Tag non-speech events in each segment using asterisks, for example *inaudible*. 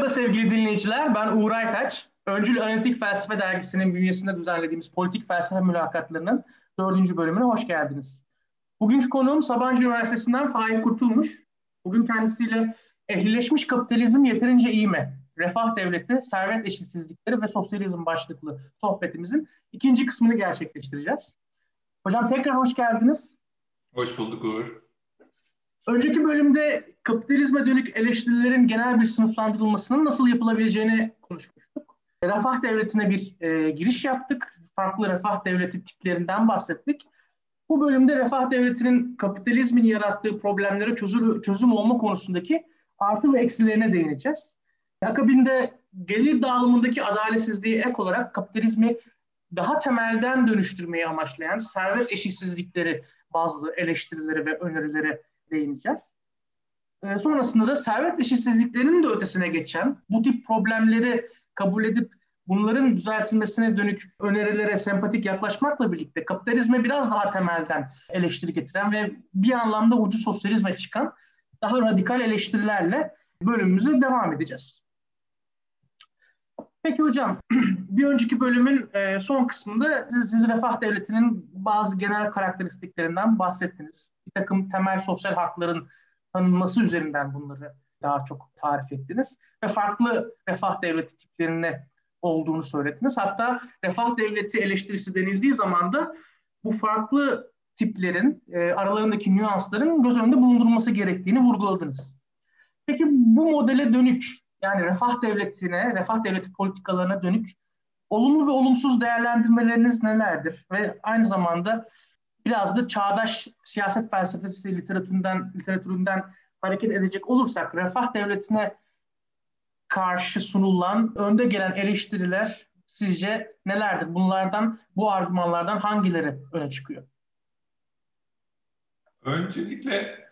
Merhaba sevgili dinleyiciler, ben Uğur Aytaç. Öncül Analitik Felsefe Dergisi'nin bünyesinde düzenlediğimiz politik felsefe mülakatlarının dördüncü bölümüne hoş geldiniz. Bugünkü konuğum Sabancı Üniversitesi'nden Faik Kurtulmuş. Bugün kendisiyle ehlileşmiş kapitalizm yeterince iyi mi? Refah devleti, servet eşitsizlikleri ve sosyalizm başlıklı sohbetimizin ikinci kısmını gerçekleştireceğiz. Hocam tekrar hoş geldiniz. Hoş bulduk Uğur. Önceki bölümde kapitalizme dönük eleştirilerin genel bir sınıflandırılmasının nasıl yapılabileceğini konuşmuştuk. Refah devletine bir e, giriş yaptık. Farklı refah devleti tiplerinden bahsettik. Bu bölümde refah devletinin kapitalizmin yarattığı problemlere çözüm, çözüm olma konusundaki artı ve eksilerine değineceğiz. Akabinde gelir dağılımındaki adaletsizliği ek olarak kapitalizmi daha temelden dönüştürmeyi amaçlayan servet eşitsizlikleri bazı eleştirileri ve önerileri değineceğiz. E, sonrasında da servet eşitsizliklerinin de ötesine geçen bu tip problemleri kabul edip bunların düzeltilmesine dönük önerilere sempatik yaklaşmakla birlikte kapitalizme biraz daha temelden eleştiri getiren ve bir anlamda ucu sosyalizme çıkan daha radikal eleştirilerle bölümümüze devam edeceğiz. Peki hocam, *clears throat* bir önceki bölümün e, son kısmında siz refah devletinin bazı genel karakteristiklerinden bahsettiniz. Bir takım temel sosyal hakların tanınması üzerinden bunları daha çok tarif ettiniz. Ve farklı refah devleti tiplerine olduğunu söylediniz. Hatta refah devleti eleştirisi denildiği zaman da bu farklı tiplerin, e, aralarındaki nüansların göz önünde bulundurulması gerektiğini vurguladınız. Peki bu modele dönük yani refah devletine, refah devleti politikalarına dönük olumlu ve olumsuz değerlendirmeleriniz nelerdir? Ve aynı zamanda biraz da çağdaş siyaset felsefesi literatüründen, literatüründen hareket edecek olursak refah devletine karşı sunulan önde gelen eleştiriler sizce nelerdir? Bunlardan, bu argümanlardan hangileri öne çıkıyor? Öncelikle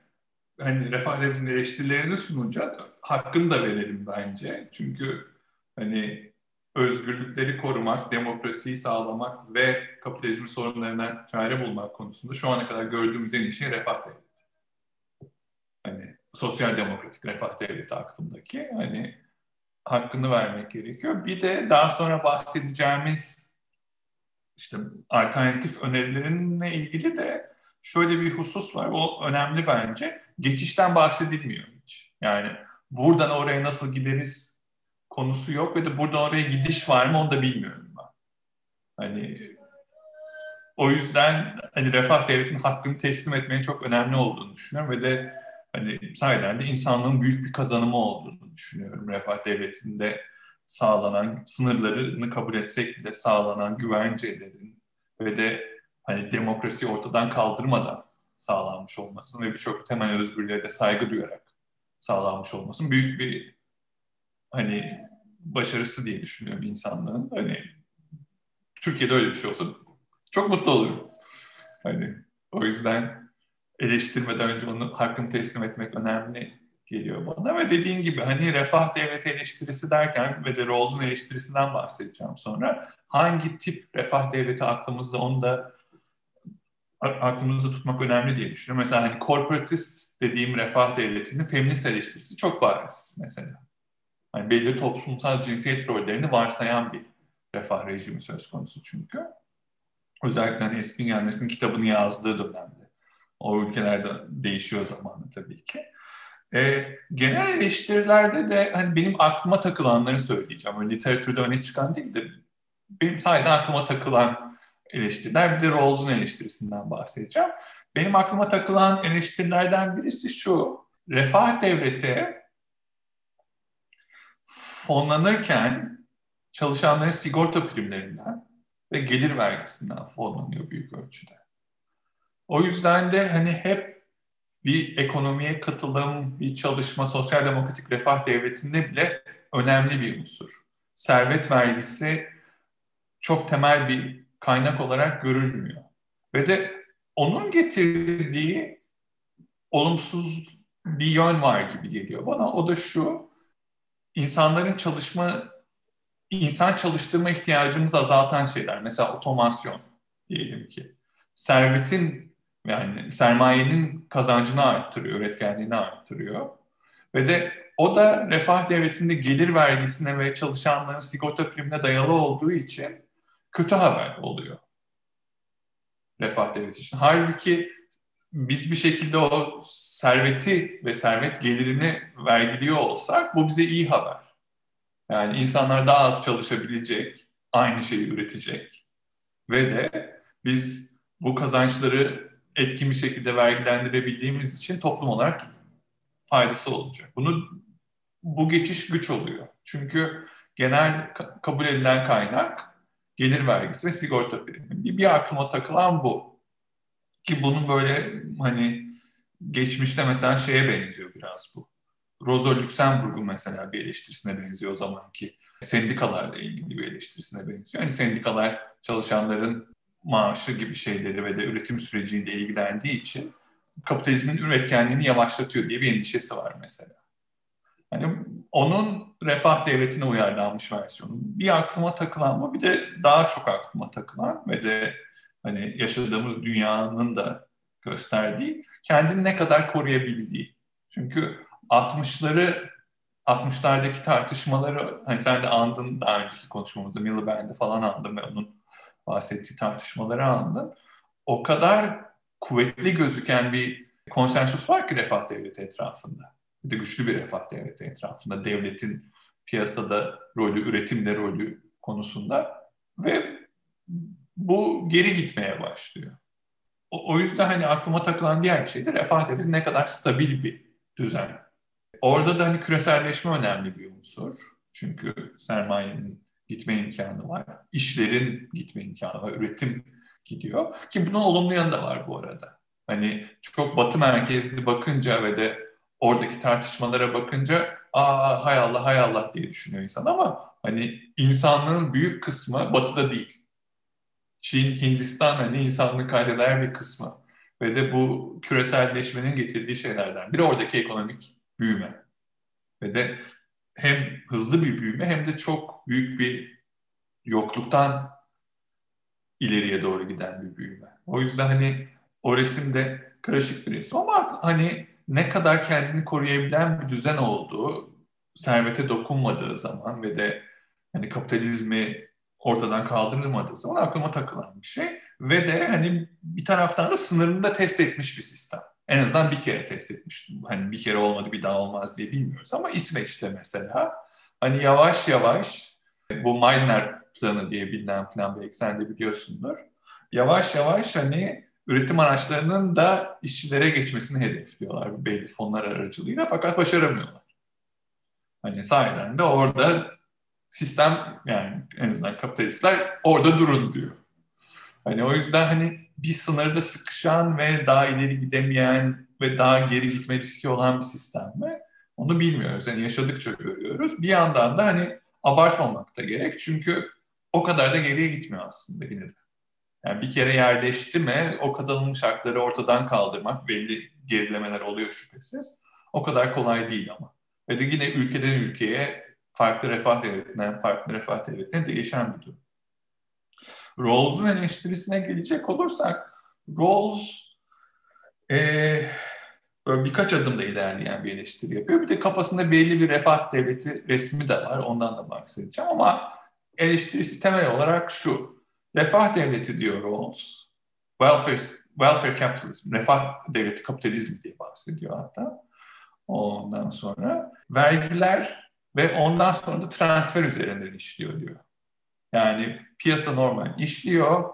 hani refah devletinin eleştirilerini sunacağız. Hakkını da verelim bence. Çünkü hani özgürlükleri korumak, demokrasiyi sağlamak ve kapitalizmin sorunlarına çare bulmak konusunda şu ana kadar gördüğümüz en iyi şey refah devleti. Hani sosyal demokratik refah devleti aklımdaki hani hakkını vermek gerekiyor. Bir de daha sonra bahsedeceğimiz işte alternatif önerilerinle ilgili de şöyle bir husus var. O önemli bence. Geçişten bahsedilmiyor hiç. Yani buradan oraya nasıl gideriz konusu yok ve de buradan oraya gidiş var mı onu da bilmiyorum ben. Hani o yüzden hani refah devletinin hakkını teslim etmenin çok önemli olduğunu düşünüyorum ve de hani sahiden de insanlığın büyük bir kazanımı olduğunu düşünüyorum. Refah devletinde sağlanan sınırlarını kabul etsek de sağlanan güvencelerin ve de hani demokrasi ortadan kaldırmadan sağlanmış olmasın ve birçok temel özgürlüğe de saygı duyarak sağlanmış olmasın büyük bir hani başarısı diye düşünüyorum insanlığın. Hani Türkiye'de öyle bir şey olsa çok mutlu olurum. Hani o yüzden eleştirmeden önce onun hakkını teslim etmek önemli geliyor bana ve dediğin gibi hani refah devleti eleştirisi derken ve de Rawls'un eleştirisinden bahsedeceğim sonra hangi tip refah devleti aklımızda onu da aklımızda tutmak önemli diye düşünüyorum. Mesela hani korporatist dediğim refah devletinin feminist eleştirisi çok bariz mesela. Hani belli toplumsal cinsiyet rollerini varsayan bir refah rejimi söz konusu çünkü. Özellikle hani Espin Anders'in kitabını yazdığı dönemde. O ülkelerde değişiyor zamanı tabii ki. E, genel eleştirilerde de hani benim aklıma takılanları söyleyeceğim. Öyle literatürde öne çıkan değil de benim sayeden aklıma takılan eleştiriler. Bir de Rawls'un eleştirisinden bahsedeceğim. Benim aklıma takılan eleştirilerden birisi şu. Refah devleti fonlanırken çalışanların sigorta primlerinden ve gelir vergisinden fonlanıyor büyük ölçüde. O yüzden de hani hep bir ekonomiye katılım, bir çalışma, sosyal demokratik refah devletinde bile önemli bir unsur. Servet vergisi çok temel bir kaynak olarak görülmüyor. Ve de onun getirdiği olumsuz bir yön var gibi geliyor bana. O da şu, insanların çalışma, insan çalıştırma ihtiyacımızı azaltan şeyler. Mesela otomasyon diyelim ki. Servetin yani sermayenin kazancını arttırıyor, üretkenliğini arttırıyor. Ve de o da refah devletinde gelir vergisine ve çalışanların sigorta primine dayalı olduğu için kötü haber oluyor. Refah devleti için. Halbuki biz bir şekilde o serveti ve servet gelirini vergiliyor olsak bu bize iyi haber. Yani insanlar daha az çalışabilecek, aynı şeyi üretecek ve de biz bu kazançları etkin bir şekilde vergilendirebildiğimiz için toplum olarak faydası olacak. Bunu bu geçiş güç oluyor. Çünkü genel kabul edilen kaynak gelir vergisi ve sigorta primi. Bir, aklıma takılan bu. Ki bunun böyle hani geçmişte mesela şeye benziyor biraz bu. Rosa Luxemburg'un mesela bir eleştirisine benziyor o zamanki sendikalarla ilgili bir eleştirisine benziyor. Hani sendikalar çalışanların maaşı gibi şeyleri ve de üretim süreciyle ilgilendiği için kapitalizmin üretkenliğini yavaşlatıyor diye bir endişesi var mesela. Hani onun refah devletine uyarlanmış versiyonu. Bir aklıma takılan bu, bir de daha çok aklıma takılan ve de hani yaşadığımız dünyanın da gösterdiği kendini ne kadar koruyabildiği. Çünkü 60'ları 60'lardaki tartışmaları hani sen de andın daha önceki konuşmamızda Miliband'i falan andın ve onun bahsettiği tartışmaları andın. O kadar kuvvetli gözüken bir konsensus var ki refah devleti etrafında. Bir de güçlü bir refah devleti etrafında. Devletin piyasada rolü, üretimde rolü konusunda ve bu geri gitmeye başlıyor. O, o yüzden hani aklıma takılan diğer bir şey de refah devleti ne kadar stabil bir düzen. Orada da hani küreselleşme önemli bir unsur. Çünkü sermayenin gitme imkanı var. İşlerin gitme imkanı var. Üretim gidiyor. Ki bunun olumlu yanı da var bu arada. Hani çok batı merkezli bakınca ve de oradaki tartışmalara bakınca aa hay Allah hay Allah diye düşünüyor insan ama hani insanlığın büyük kısmı batıda değil. Çin, Hindistan hani insanlığı kaydeder bir kısmı ve de bu küreselleşmenin getirdiği şeylerden biri oradaki ekonomik büyüme. Ve de hem hızlı bir büyüme hem de çok büyük bir yokluktan ileriye doğru giden bir büyüme. O yüzden hani o resimde karışık bir resim ama hani ne kadar kendini koruyabilen bir düzen olduğu, servete dokunmadığı zaman ve de hani kapitalizmi ortadan kaldırılmadığı zaman aklıma takılan bir şey. Ve de hani bir taraftan da sınırını da test etmiş bir sistem. En azından bir kere test etmiş. Hani bir kere olmadı bir daha olmaz diye bilmiyoruz ama İsveç'te mesela hani yavaş yavaş bu Meitner planı diye bilinen plan belki sen de biliyorsundur. Yavaş yavaş hani üretim araçlarının da işçilere geçmesini hedefliyorlar belli fonlar aracılığıyla fakat başaramıyorlar. Hani sahiden de orada sistem yani en azından kapitalistler orada durun diyor. Hani o yüzden hani bir sınırda sıkışan ve daha ileri gidemeyen ve daha geri gitme riski olan bir sistem mi? Onu bilmiyoruz. Yani yaşadıkça görüyoruz. Bir yandan da hani abartmamak da gerek. Çünkü o kadar da geriye gitmiyor aslında yine de. Yani bir kere yerleşti mi o kazanılmış hakları ortadan kaldırmak belli gerilemeler oluyor şüphesiz. O kadar kolay değil ama. Ve de yine ülkeden ülkeye farklı refah devletinden farklı refah devletine değişen bir durum. Rawls'un eleştirisine gelecek olursak Rawls e, böyle birkaç adımda ilerleyen bir eleştiri yapıyor. Bir de kafasında belli bir refah devleti resmi de var. Ondan da bahsedeceğim ama eleştirisi temel olarak şu. Refah devleti diyor Rawls. Welfare, welfare capitalism, refah devleti kapitalizm diye bahsediyor hatta. Ondan sonra vergiler ve ondan sonra da transfer üzerinden işliyor diyor. Yani piyasa normal işliyor.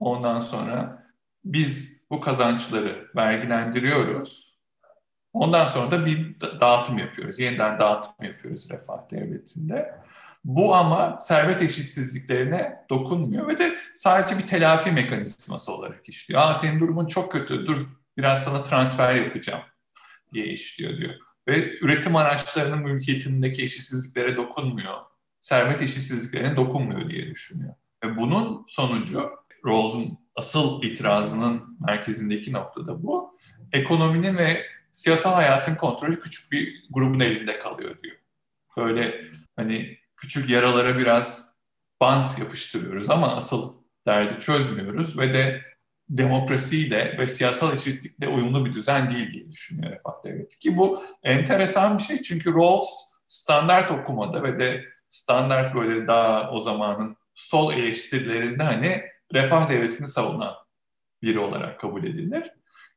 Ondan sonra biz bu kazançları vergilendiriyoruz. Ondan sonra da bir dağıtım yapıyoruz. Yeniden dağıtım yapıyoruz refah devletinde. Bu ama servet eşitsizliklerine dokunmuyor ve de sadece bir telafi mekanizması olarak işliyor. Aa senin durumun çok kötü, dur biraz sana transfer yapacağım diye işliyor diyor. Ve üretim araçlarının mülkiyetindeki eşitsizliklere dokunmuyor servet eşitsizliklerine dokunmuyor diye düşünüyor. Ve bunun sonucu Rawls'un asıl itirazının merkezindeki noktada bu. Ekonominin ve siyasal hayatın kontrolü küçük bir grubun elinde kalıyor diyor. Böyle hani küçük yaralara biraz bant yapıştırıyoruz ama asıl derdi çözmüyoruz ve de demokrasiyle ve siyasal eşitlikle uyumlu bir düzen değil diye düşünüyor Refah Devleti. Ki bu enteresan bir şey çünkü Rawls standart okumada ve de standart böyle daha o zamanın sol eleştirilerinde hani Refah Devleti'ni savunan biri olarak kabul edilir.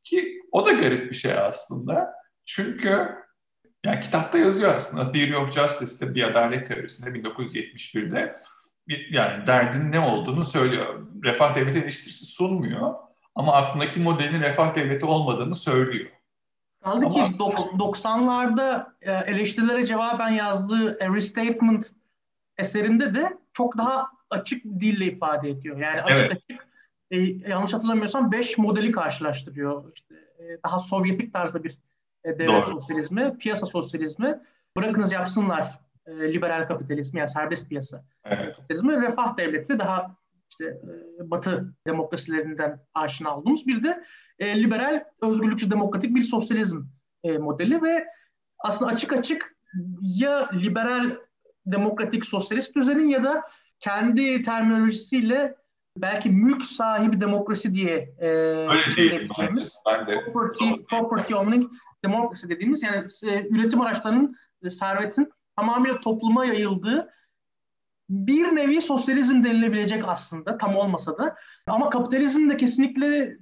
Ki o da garip bir şey aslında. Çünkü yani kitapta yazıyor aslında Theory of Justice'de bir adalet teorisinde 1971'de bir, yani derdin ne olduğunu söylüyor. Refah devleti eleştirisi sunmuyor ama aklındaki modelin refah devleti olmadığını söylüyor. Kaldı ama, ki 90'larda e, eleştirilere cevaben yazdığı A Restatement eserinde de çok daha açık dille ifade ediyor. Yani açık evet. açık e, yanlış hatırlamıyorsam 5 modeli karşılaştırıyor. İşte, e, daha Sovyetik tarzda bir e, devlet Doğru. sosyalizmi, piyasa sosyalizmi, bırakınız yapsınlar e, liberal kapitalizmi yani serbest piyasa evet. kapitalizmi, refah devleti daha işte e, Batı demokrasilerinden aşina olduğumuz bir de e, liberal, özgürlükçü, demokratik bir sosyalizm e, modeli ve aslında açık açık ya liberal, demokratik, sosyalist düzenin ya da kendi terminolojisiyle belki mülk sahibi demokrasi diye e, Öyle değil. Ben de. Property, property owning demokrasi dediğimiz yani e, üretim araçlarının servetin tamamıyla topluma yayıldığı bir nevi sosyalizm denilebilecek aslında tam olmasa da ama kapitalizm de kesinlikle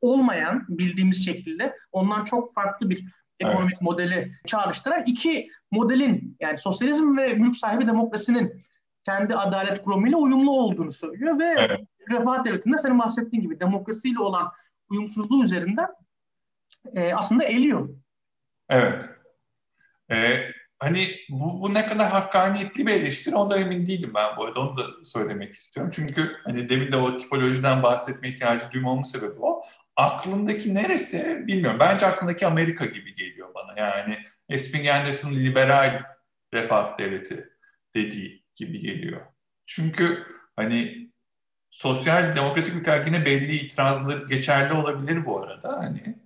olmayan bildiğimiz şekilde ondan çok farklı bir ekonomik evet. modeli çağrıştıran iki modelin yani sosyalizm ve mülk sahibi demokrasinin kendi adalet kurumuyla uyumlu olduğunu söylüyor ve evet. refah devletinde senin bahsettiğin gibi demokrasiyle olan uyumsuzluğu üzerinden e, aslında eliyor. Evet. Ee, hani bu, bu ne kadar hakkaniyetli bir eleştiri ondan emin değilim ben bu arada onu da söylemek istiyorum. Çünkü hani demin de o tipolojiden bahsetme ihtiyacı duymamın sebebi o. Aklındaki neresi bilmiyorum. Bence aklındaki Amerika gibi geliyor bana. Yani Esping Anderson liberal refah devleti dediği gibi geliyor. Çünkü hani sosyal demokratik ülkeler yine belli itirazları geçerli olabilir bu arada. Hani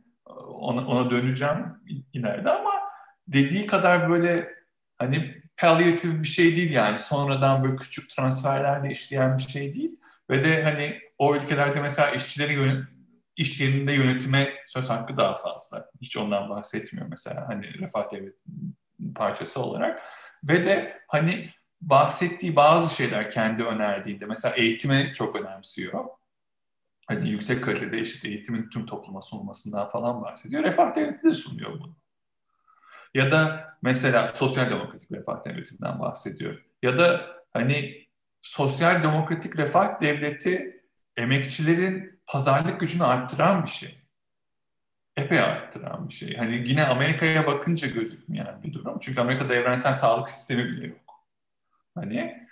ona, ona döneceğim ileride ama dediği kadar böyle hani palliatif bir şey değil yani sonradan böyle küçük transferlerle işleyen bir şey değil ve de hani o ülkelerde mesela işçileri yönet, iş yerinde yönetime söz hakkı daha fazla. Hiç ondan bahsetmiyor mesela hani refah devletinin parçası olarak. Ve de hani bahsettiği bazı şeyler kendi önerdiğinde mesela eğitime çok önemsiyor hani yüksek kalitede eşit eğitimin tüm topluma sunulmasından falan bahsediyor. Refah Devleti de sunuyor bunu. Ya da mesela sosyal demokratik refah devletinden bahsediyor. Ya da hani sosyal demokratik refah devleti emekçilerin pazarlık gücünü arttıran bir şey. Epey arttıran bir şey. Hani yine Amerika'ya bakınca gözükmeyen bir durum. Çünkü Amerika'da evrensel sağlık sistemi bile yok. Hani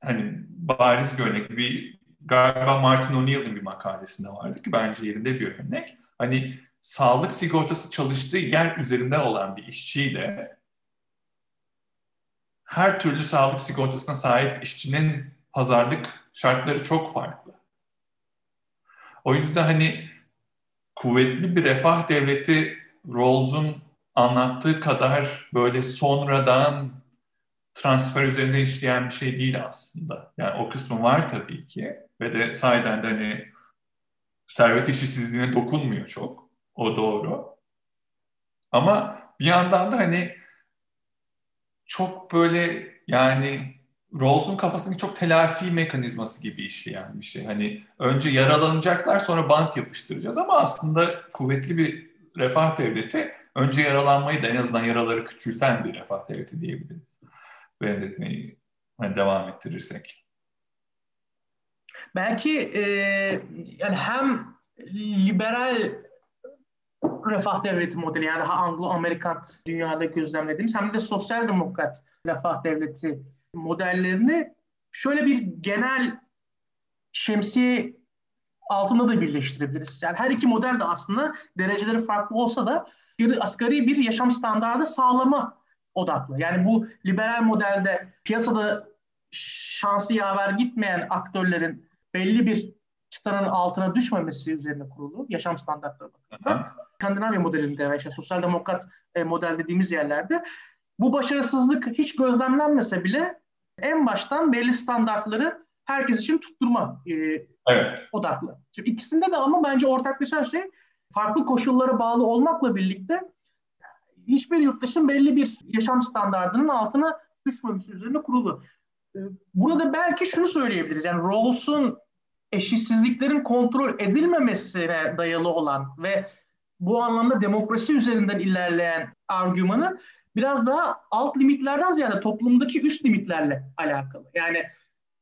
hani bariz bir örnek bir galiba Martin O'Neill'in bir makalesinde vardı ki bence yerinde bir örnek. Hani sağlık sigortası çalıştığı yer üzerinde olan bir işçiyle her türlü sağlık sigortasına sahip işçinin pazarlık şartları çok farklı. O yüzden hani kuvvetli bir refah devleti Rawls'un anlattığı kadar böyle sonradan transfer üzerinde işleyen bir şey değil aslında. Yani o kısmı var tabii ki ve de sahiden de hani servet işsizliğine dokunmuyor çok. O doğru. Ama bir yandan da hani çok böyle yani Rawls'un kafasındaki çok telafi mekanizması gibi işleyen bir şey. Hani önce yaralanacaklar sonra bant yapıştıracağız ama aslında kuvvetli bir refah devleti önce yaralanmayı da en azından yaraları küçülten bir refah devleti diyebiliriz. Benzetmeyi hani devam ettirirsek belki e, yani hem liberal refah devleti modeli yani daha Anglo-Amerikan dünyada gözlemlediğimiz hem de sosyal demokrat refah devleti modellerini şöyle bir genel şemsiye altında da birleştirebiliriz. Yani her iki model de aslında dereceleri farklı olsa da asgari bir yaşam standardı sağlama odaklı. Yani bu liberal modelde piyasada şansı yaver gitmeyen aktörlerin belli bir çıtanın altına düşmemesi üzerine kurulu yaşam standartları bakımından. Skandinavya modelinde ve işte sosyal demokrat e, model dediğimiz yerlerde bu başarısızlık hiç gözlemlenmese bile en baştan belli standartları herkes için tutturma e, evet. odaklı. Şimdi ikisinde de ama bence ortaklaşan şey farklı koşullara bağlı olmakla birlikte hiçbir yurttaşın belli bir yaşam standartının altına düşmemesi üzerine kurulu. Ee, burada belki şunu söyleyebiliriz. Yani Rawls'un eşitsizliklerin kontrol edilmemesine dayalı olan ve bu anlamda demokrasi üzerinden ilerleyen argümanı biraz daha alt limitlerden ziyade toplumdaki üst limitlerle alakalı. Yani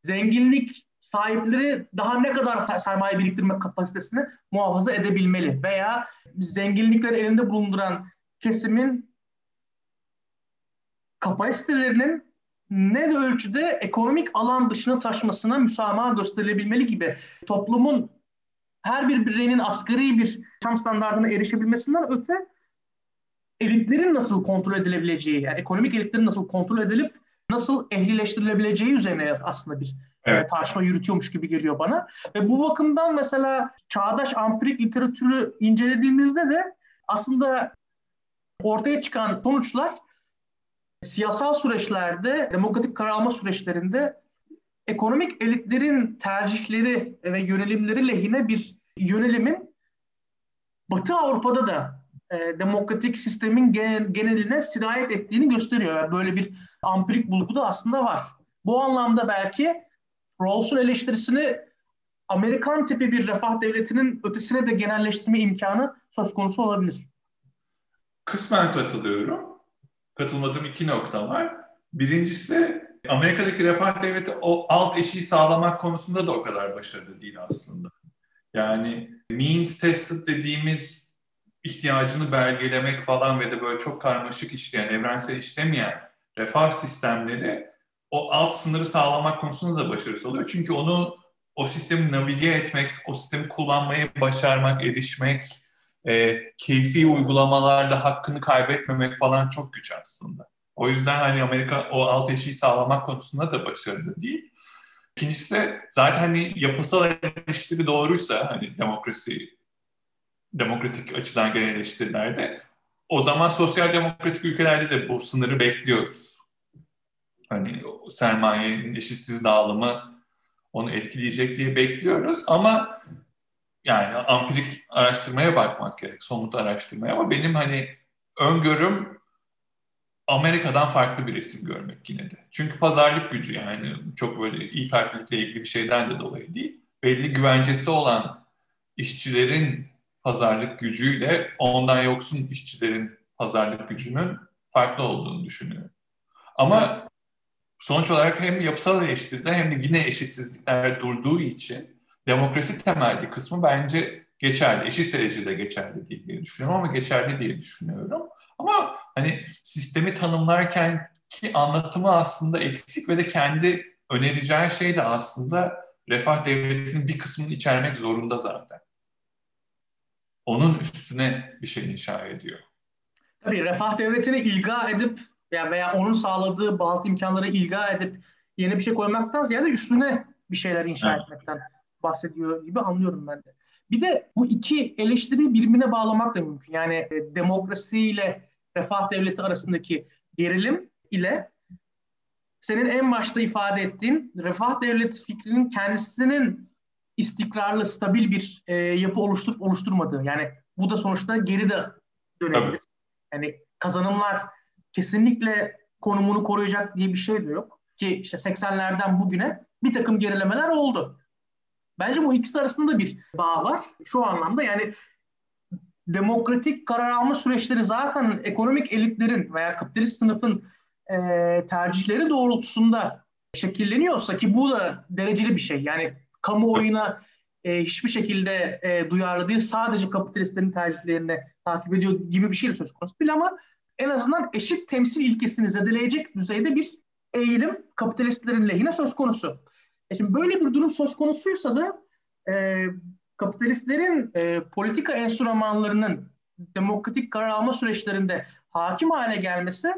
zenginlik sahipleri daha ne kadar sermaye biriktirme kapasitesini muhafaza edebilmeli veya zenginlikleri elinde bulunduran kesimin kapasitelerinin ne de ölçüde ekonomik alan dışına taşmasına müsamaha gösterilebilmeli gibi toplumun her bir bireyinin asgari bir yaşam standartına erişebilmesinden öte elitlerin nasıl kontrol edilebileceği, yani ekonomik elitlerin nasıl kontrol edilip nasıl ehlileştirilebileceği üzerine aslında bir e, tartışma yürütüyormuş gibi geliyor bana. Ve bu bakımdan mesela çağdaş ampirik literatürü incelediğimizde de aslında ortaya çıkan sonuçlar siyasal süreçlerde, demokratik karar alma süreçlerinde ekonomik elitlerin tercihleri ve yönelimleri lehine bir yönelimin Batı Avrupa'da da e, demokratik sistemin geneline sirayet ettiğini gösteriyor. Yani böyle bir ampirik bulgu da aslında var. Bu anlamda belki Rawls'un eleştirisini Amerikan tipi bir refah devletinin ötesine de genelleştirme imkanı söz konusu olabilir. Kısmen katılıyorum. Katılmadığım iki nokta var. Birincisi Amerika'daki refah devleti o alt eşiği sağlamak konusunda da o kadar başarılı değil aslında. Yani means tested dediğimiz ihtiyacını belgelemek falan ve de böyle çok karmaşık işleyen, evrensel işlemeyen refah sistemleri o alt sınırı sağlamak konusunda da başarısız oluyor. Çünkü onu o sistemi navige etmek, o sistemi kullanmayı başarmak, erişmek, e, keyfi uygulamalarda hakkını kaybetmemek falan çok güç aslında. O yüzden hani Amerika o alt eşiği sağlamak konusunda da başarılı değil. İkincisi zaten hani yapısal eleştiri doğruysa hani demokrasi demokratik açıdan gelen eleştirilerde o zaman sosyal demokratik ülkelerde de bu sınırı bekliyoruz. Hani sermayenin eşitsiz dağılımı onu etkileyecek diye bekliyoruz ama yani ampirik araştırmaya bakmak gerek, somut araştırmaya ama benim hani öngörüm Amerika'dan farklı bir resim görmek yine de. Çünkü pazarlık gücü yani çok böyle iyi kalplilikle ilgili bir şeyden de dolayı değil. Belli güvencesi olan işçilerin pazarlık gücüyle ondan yoksun işçilerin pazarlık gücünün farklı olduğunu düşünüyorum. Ama sonuç olarak hem yapısal eleştiride hem de yine eşitsizlikler durduğu için demokrasi temelli kısmı bence geçerli. Eşit derecede geçerli değil diye düşünüyorum ama geçerli diye düşünüyorum. Ama hani sistemi tanımlarken ki anlatımı aslında eksik ve de kendi önereceği şey de aslında refah devletinin bir kısmını içermek zorunda zaten. Onun üstüne bir şey inşa ediyor. Tabii refah devletini ilga edip veya, veya onun sağladığı bazı imkanları ilga edip yeni bir şey koymaktan ziyade üstüne bir şeyler inşa evet. etmekten bahsediyor gibi anlıyorum ben de. Bir de bu iki eleştiriyi birbirine bağlamak da mümkün. Yani e, demokrasiyle refah devleti arasındaki gerilim ile senin en başta ifade ettiğin refah devleti fikrinin kendisinin istikrarlı, stabil bir e, yapı oluşturup oluşturmadığı. Yani bu da sonuçta geri de dönebilir. Yani kazanımlar kesinlikle konumunu koruyacak diye bir şey de yok. Ki işte 80'lerden bugüne bir takım gerilemeler oldu. Bence bu ikisi arasında bir bağ var. Şu anlamda yani demokratik karar alma süreçleri zaten ekonomik elitlerin veya kapitalist sınıfın e, tercihleri doğrultusunda şekilleniyorsa ki bu da dereceli bir şey. Yani kamuoyuna e, hiçbir şekilde e, duyarlı değil sadece kapitalistlerin tercihlerini takip ediyor gibi bir şey söz konusu değil ama en azından eşit temsil ilkesini zedeleyecek düzeyde bir eğilim kapitalistlerin lehine söz konusu. E şimdi böyle bir durum söz konusuysa da e, kapitalistlerin e, politika enstrümanlarının demokratik karar alma süreçlerinde hakim hale gelmesi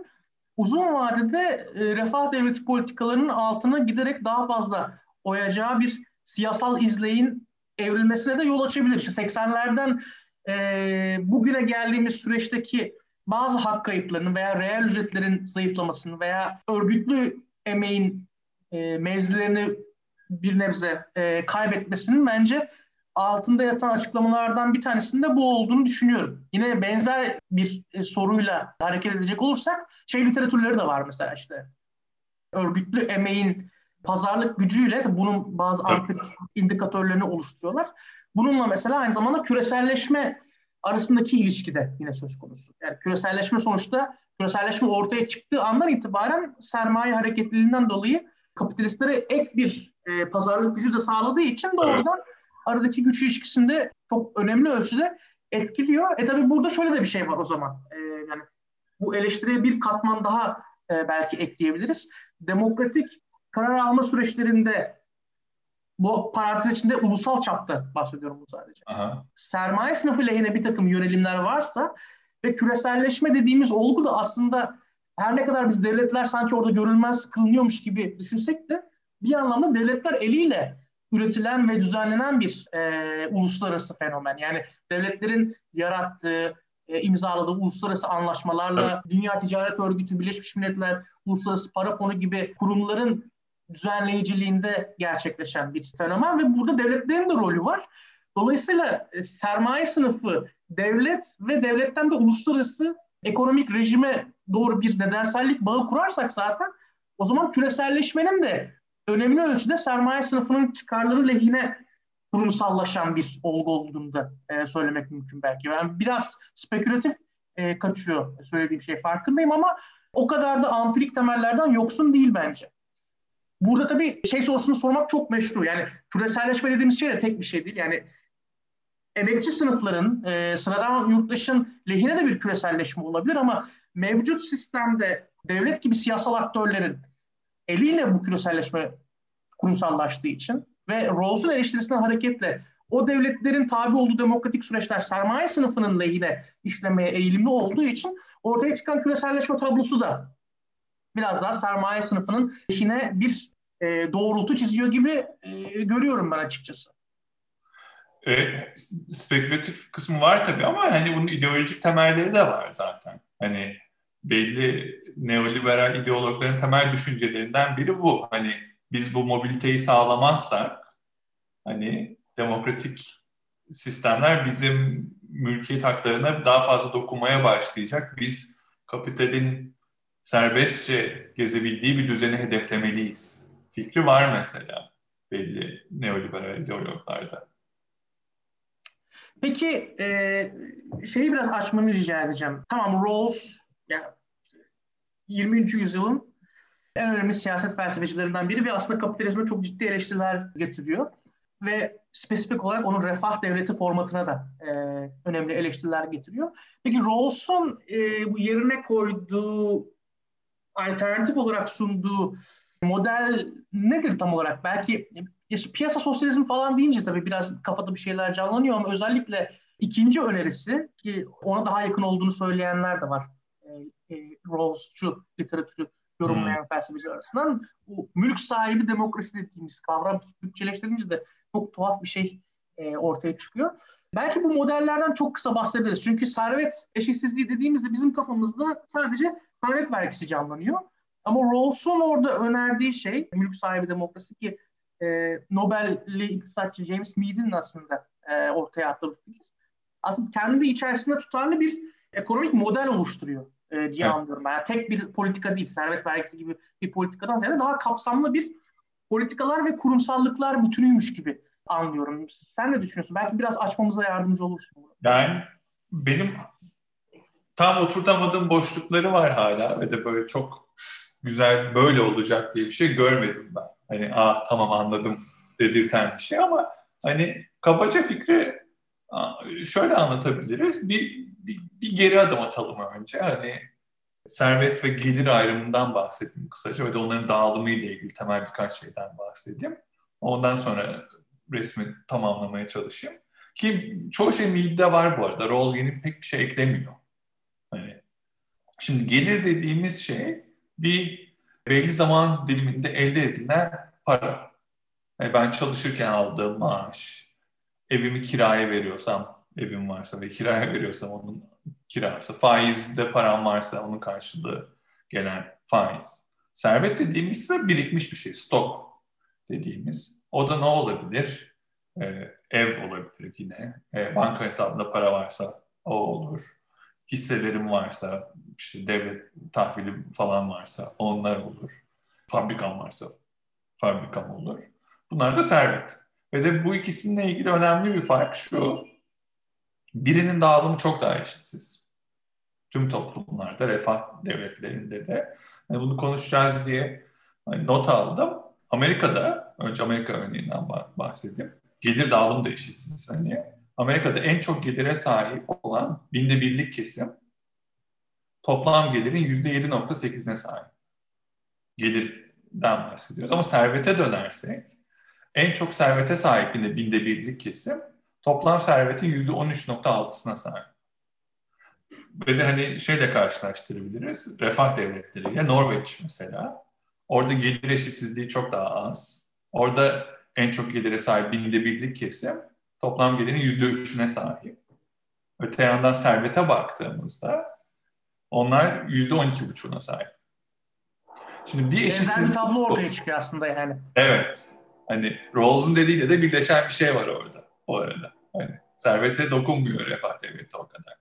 uzun vadede e, refah devleti politikalarının altına giderek daha fazla oyacağı bir siyasal izleyin evrilmesine de yol açabilir. İşte 80'lerden e, bugüne geldiğimiz süreçteki bazı hak kayıplarının veya reel ücretlerin zayıflamasının veya örgütlü emeğin e, mevzilerini bir nebze e, kaybetmesinin bence altında yatan açıklamalardan bir tanesinde bu olduğunu düşünüyorum. Yine benzer bir e, soruyla hareket edecek olursak şey literatürleri de var mesela işte. Örgütlü emeğin pazarlık gücüyle bunun bazı ampirik indikatörlerini oluşturuyorlar. Bununla mesela aynı zamanda küreselleşme arasındaki ilişki de yine söz konusu. Yani küreselleşme sonuçta küreselleşme ortaya çıktığı andan itibaren sermaye hareketliliğinden dolayı kapitalistlere ek bir e, pazarlık gücü de sağladığı için doğrudan aradaki güç ilişkisinde çok önemli ölçüde etkiliyor. E tabi burada şöyle de bir şey var o zaman. E, yani bu eleştiriye bir katman daha e, belki ekleyebiliriz. Demokratik karar alma süreçlerinde bu parantez içinde ulusal çapta bahsediyorum bu sadece. Aha. Sermaye sınıfı lehine bir takım yönelimler varsa ve küreselleşme dediğimiz olgu da aslında her ne kadar biz devletler sanki orada görülmez kılınıyormuş gibi düşünsek de bir anlamda devletler eliyle üretilen ve düzenlenen bir e, uluslararası fenomen. Yani devletlerin yarattığı, e, imzaladığı uluslararası anlaşmalarla evet. Dünya Ticaret Örgütü, Birleşmiş Milletler, Uluslararası Para Fonu gibi kurumların düzenleyiciliğinde gerçekleşen bir fenomen ve burada devletlerin de rolü var. Dolayısıyla e, sermaye sınıfı, devlet ve devletten de uluslararası ekonomik rejime doğru bir nedensellik bağı kurarsak zaten o zaman küreselleşmenin de önemli ölçüde sermaye sınıfının çıkarları lehine kurumsallaşan bir olgu olduğunu da e, söylemek mümkün belki. Ben biraz spekülatif e, kaçıyor söylediğim şey farkındayım ama o kadar da ampirik temellerden yoksun değil bence. Burada tabii şey sorusunu sormak çok meşru. Yani küreselleşme dediğimiz şey de tek bir şey değil. Yani emekçi sınıfların, e, sıradan yurttaşın lehine de bir küreselleşme olabilir ama mevcut sistemde devlet gibi siyasal aktörlerin eliyle bu küreselleşme kurumsallaştığı için ve Rawls'un eleştirisinden hareketle o devletlerin tabi olduğu demokratik süreçler sermaye sınıfının lehine işlemeye eğilimli olduğu için ortaya çıkan küreselleşme tablosu da biraz daha sermaye sınıfının lehine bir e, doğrultu çiziyor gibi e, görüyorum ben açıkçası. E, spekülatif kısmı var tabii ama hani bunun ideolojik temelleri de var zaten. Hani belli neoliberal ideologların temel düşüncelerinden biri bu. Hani biz bu mobiliteyi sağlamazsak hani demokratik sistemler bizim mülkiyet haklarına daha fazla dokunmaya başlayacak. Biz kapitalin serbestçe gezebildiği bir düzeni hedeflemeliyiz. Fikri var mesela belli neoliberal ideologlarda. Peki e, şeyi biraz açmanı rica edeceğim. Tamam Rawls yani 20. yüzyılın en önemli siyaset felsefecilerinden biri ve aslında kapitalizme çok ciddi eleştiriler getiriyor. Ve spesifik olarak onun refah devleti formatına da e, önemli eleştiriler getiriyor. Peki Rawls'un e, bu yerine koyduğu, alternatif olarak sunduğu model nedir tam olarak? Belki işte piyasa sosyalizmi falan deyince tabii biraz kafada bir şeyler canlanıyor ama özellikle ikinci önerisi ki ona daha yakın olduğunu söyleyenler de var. E, e, Rawls'cu literatürü yorumlayan hmm. felsefeciler arasından bu mülk sahibi demokrasi dediğimiz kavram bütçeleştirince de çok tuhaf bir şey e, ortaya çıkıyor. Belki bu modellerden çok kısa bahsederiz. Çünkü servet eşitsizliği dediğimizde bizim kafamızda sadece servet vergisi canlanıyor. Ama Rawls'un orada önerdiği şey mülk sahibi demokrasi ki e, Nobel'li iktisatçı James Mead'in aslında e, ortaya attığı fikir. Aslında kendi içerisinde tutarlı bir ekonomik model oluşturuyor e, diye evet. anlıyorum. Yani tek bir politika değil, servet vergisi gibi bir politikadan ziyade daha kapsamlı bir politikalar ve kurumsallıklar bütünüymüş gibi anlıyorum. Sen ne düşünüyorsun? Belki biraz açmamıza yardımcı olursun. Yani benim tam oturtamadığım boşlukları var hala ve de böyle çok güzel böyle olacak diye bir şey görmedim ben. Hani ah tamam anladım dedirten bir şey ama hani kabaca fikri şöyle anlatabiliriz. Bir, bir, geri adım atalım önce. Hani servet ve gelir ayrımından bahsedeyim kısaca ve de onların dağılımı ile ilgili temel birkaç şeyden bahsedeyim. Ondan sonra resmi tamamlamaya çalışayım. Ki çoğu şey Mead'de var bu arada. Rawls yeni pek bir şey eklemiyor. Hani şimdi gelir dediğimiz şey bir belli zaman diliminde elde edilen para. Yani ben çalışırken aldığım maaş, evimi kiraya veriyorsam, evim varsa ve kiraya *laughs* veriyorsam onun kirası, faizde param varsa onun karşılığı gelen faiz. Servet dediğimiz ise birikmiş bir şey, stok. dediğimiz. O da ne olabilir? Ee, ev olabilir yine. Ee, banka hesabında para varsa o olur. Hisselerim varsa, işte devlet tahvili falan varsa onlar olur. Fabrikam varsa fabrikam olur. Bunlar da servet. Ve de bu ikisininle ilgili önemli bir fark şu. Birinin dağılımı çok daha eşitsiz. Tüm toplumlarda, refah devletlerinde de. Yani bunu konuşacağız diye not aldım. Amerika'da, önce Amerika örneğinden bahsedeyim. Gelir dağılımı da eşitsiz. Hani Amerika'da en çok gelire sahip olan binde birlik kesim toplam gelirin yüzde 7.8'ine sahip. Gelirden bahsediyoruz. Ama servete dönersek en çok servete sahip binde birlik kesim toplam servetin yüzde 13.6'sına sahip. Ve de hani şeyle karşılaştırabiliriz. Refah devletleriyle Norveç mesela. Orada gelir eşitsizliği çok daha az. Orada en çok gelire sahip binde birlik kesim toplam gelirin yüzde üçüne sahip. Öte yandan servete baktığımızda onlar yüzde on iki buçuğuna sahip. Şimdi bir eşitsizlik... bir tablo ortaya çıkıyor aslında yani. Evet. Hani Rawls'un dediğiyle de birleşen bir şey var orada. O arada. Hani servete dokunmuyor refah devleti o kadar.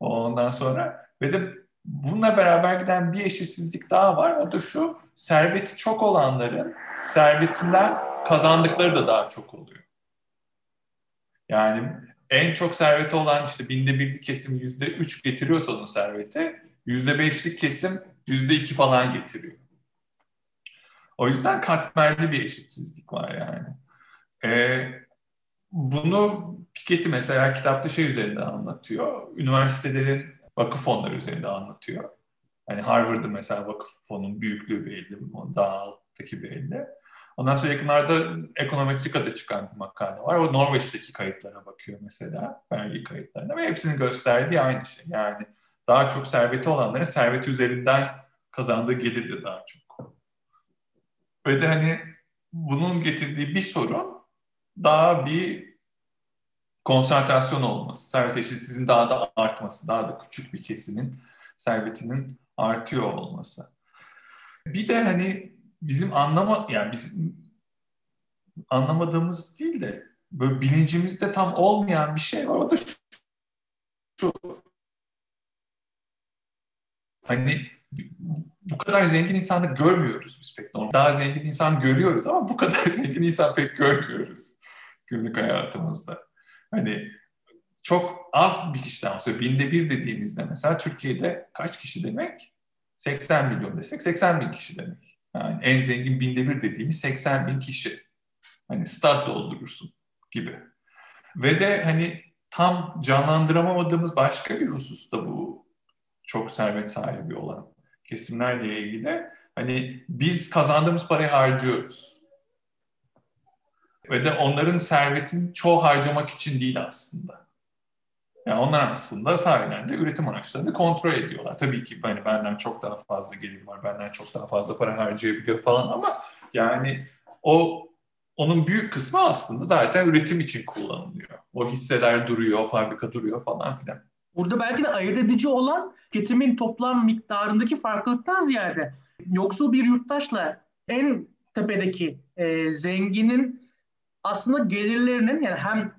Ondan sonra ve de bununla beraber giden bir eşitsizlik daha var. O da şu, serveti çok olanların servetinden kazandıkları da daha çok oluyor. Yani en çok serveti olan işte binde birlik kesim yüzde üç getiriyorsa onun serveti, yüzde beşlik kesim yüzde iki falan getiriyor. O yüzden katmerli bir eşitsizlik var yani. Ee, bunu Piketty mesela kitapta şey üzerinde anlatıyor. Üniversitelerin vakıf fonları üzerinde anlatıyor. Hani Harvard'ın mesela vakıf fonun büyüklüğü belli, daha alttaki belli. Ondan sonra yakınlarda Ekonometrika'da çıkan bir makale var. O Norveç'teki kayıtlara bakıyor mesela, vergi kayıtlarına ve hepsinin gösterdiği aynı şey. Yani daha çok serveti olanların serveti üzerinden kazandığı gelir de daha çok. Ve de hani bunun getirdiği bir sorun daha bir konsantrasyon olması, servet eşitsizliğinin daha da artması, daha da küçük bir kesimin servetinin artıyor olması. Bir de hani bizim anlama yani bizim anlamadığımız değil de böyle bilincimizde tam olmayan bir şey var. O da şu, şu hani bu kadar zengin insanı görmüyoruz biz pek normal. Daha zengin insan görüyoruz ama bu kadar *laughs* zengin insan pek görmüyoruz günlük hayatımızda. Hani çok az bir kişiden bahsediyor. Binde bir dediğimizde mesela Türkiye'de kaç kişi demek? 80 milyon desek 80 bin kişi demek. Yani en zengin binde bir dediğimiz 80 bin kişi. Hani stat doldurursun gibi. Ve de hani tam canlandıramadığımız başka bir husus da bu çok servet sahibi olan kesimlerle ilgili. Hani biz kazandığımız parayı harcıyoruz. Ve de onların servetin çoğu harcamak için değil aslında. Yani onlar aslında sahiden de üretim araçlarını kontrol ediyorlar. Tabii ki hani benden çok daha fazla gelir var, benden çok daha fazla para harcayabiliyor falan ama yani o onun büyük kısmı aslında zaten üretim için kullanılıyor. O hisseler duruyor, fabrika duruyor falan filan. Burada belki de ayırt edici olan tüketimin toplam miktarındaki farklılıktan ziyade yoksul bir yurttaşla en tepedeki e, zenginin aslında gelirlerinin yani hem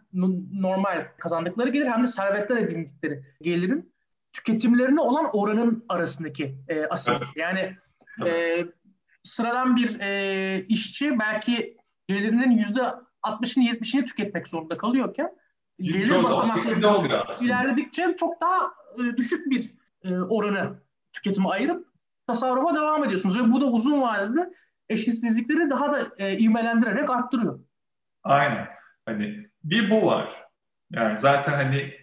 normal kazandıkları gelir hem de servetler edindikleri gelirin tüketimlerine olan oranın arasındaki e, asıl. Yani e, sıradan bir e, işçi belki gelirinin yüzde 60'ını 70'ini tüketmek zorunda kalıyorken gelir basamakları ilerledikçe çok daha e, düşük bir e, oranı tüketime ayırıp tasarrufa devam ediyorsunuz ve bu da uzun vadede eşitsizlikleri daha da e, ivmelendirerek arttırıyor. Aynen. Hani bir bu var. Yani zaten hani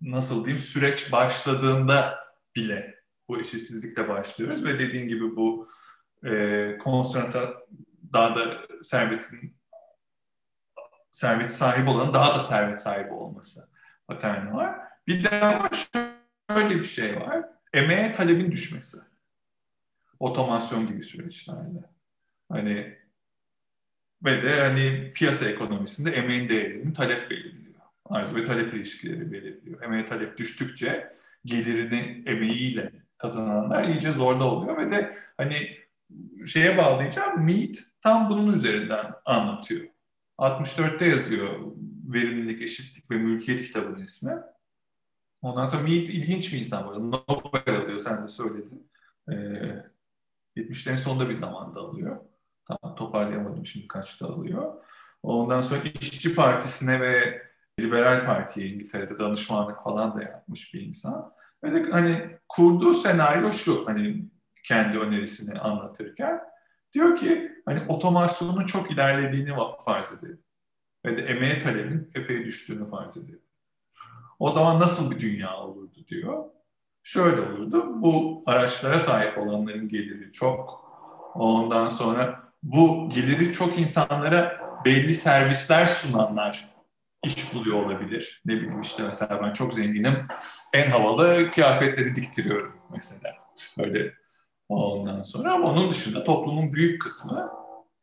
nasıl diyeyim süreç başladığında bile bu eşitsizlikle başlıyoruz ve dediğin gibi bu e, konsantra daha da servetin servet sahibi olan daha da servet sahibi olması paterni var. Bir de ama şöyle bir şey var. Emeğe talebin düşmesi. Otomasyon gibi süreçlerde. Hani ve de hani piyasa ekonomisinde emeğin değerini talep belirliyor. Arz ve talep ilişkileri belirliyor. Emeğe talep düştükçe gelirini emeğiyle kazananlar iyice zorda oluyor ve de hani şeye bağlayacağım. Mead tam bunun üzerinden anlatıyor. 64'te yazıyor Verimlilik, Eşitlik ve Mülkiyet kitabının ismi. Ondan sonra Mead ilginç bir insan var. Nobel alıyor, sen de söyledin. Ee, 70'lerin sonunda bir zamanda alıyor. Tamam, toparlayamadım şimdi kaçta alıyor. Ondan sonra İşçi Partisi'ne ve Liberal Parti'ye İngiltere'de danışmanlık falan da yapmış bir insan. Ve de hani kurduğu senaryo şu, hani kendi önerisini anlatırken diyor ki hani otomasyonun çok ilerlediğini farz edelim. Ve de emeğe talebin epey düştüğünü farz edelim. O zaman nasıl bir dünya olurdu diyor. Şöyle olurdu. Bu araçlara sahip olanların geliri çok. Ondan sonra bu geliri çok insanlara belli servisler sunanlar iş buluyor olabilir. Ne bileyim işte mesela ben çok zenginim. En havalı kıyafetleri diktiriyorum mesela. Öyle ondan sonra ama onun dışında toplumun büyük kısmı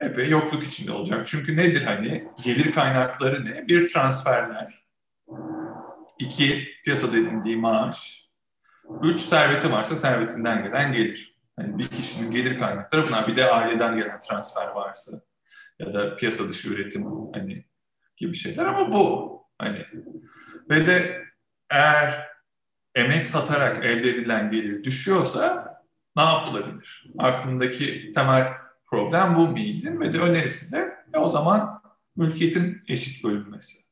epey yokluk içinde olacak. Çünkü nedir hani gelir kaynakları ne? Bir transferler. iki piyasada edindiği maaş. Üç serveti varsa servetinden gelen gelir. Yani bir kişinin gelir kaynakları bunlar. Bir de aileden gelen transfer varsa ya da piyasa dışı üretim hani gibi şeyler ama bu hani ve de eğer emek satarak elde edilen gelir düşüyorsa ne yapılabilir? Aklımdaki temel problem bu miydi? Ve de önerisi de e, o zaman mülkiyetin eşit bölünmesi.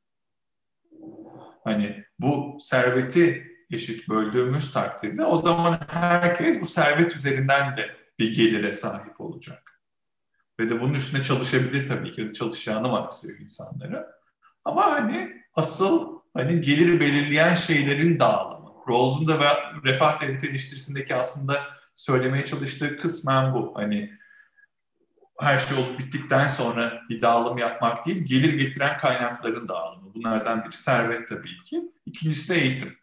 Hani bu serveti eşit böldüğümüz takdirde o zaman herkes bu servet üzerinden de bir gelire sahip olacak. Ve de bunun üstüne çalışabilir tabii ki. Çalışacağını varsayıyor insanları. Ama hani asıl hani gelir belirleyen şeylerin dağılımı. Rawls'un da refah devleti eleştirisindeki aslında söylemeye çalıştığı kısmen bu. Hani her şey olup bittikten sonra bir dağılım yapmak değil, gelir getiren kaynakların dağılımı. Bunlardan biri servet tabii ki. İkincisi de eğitim.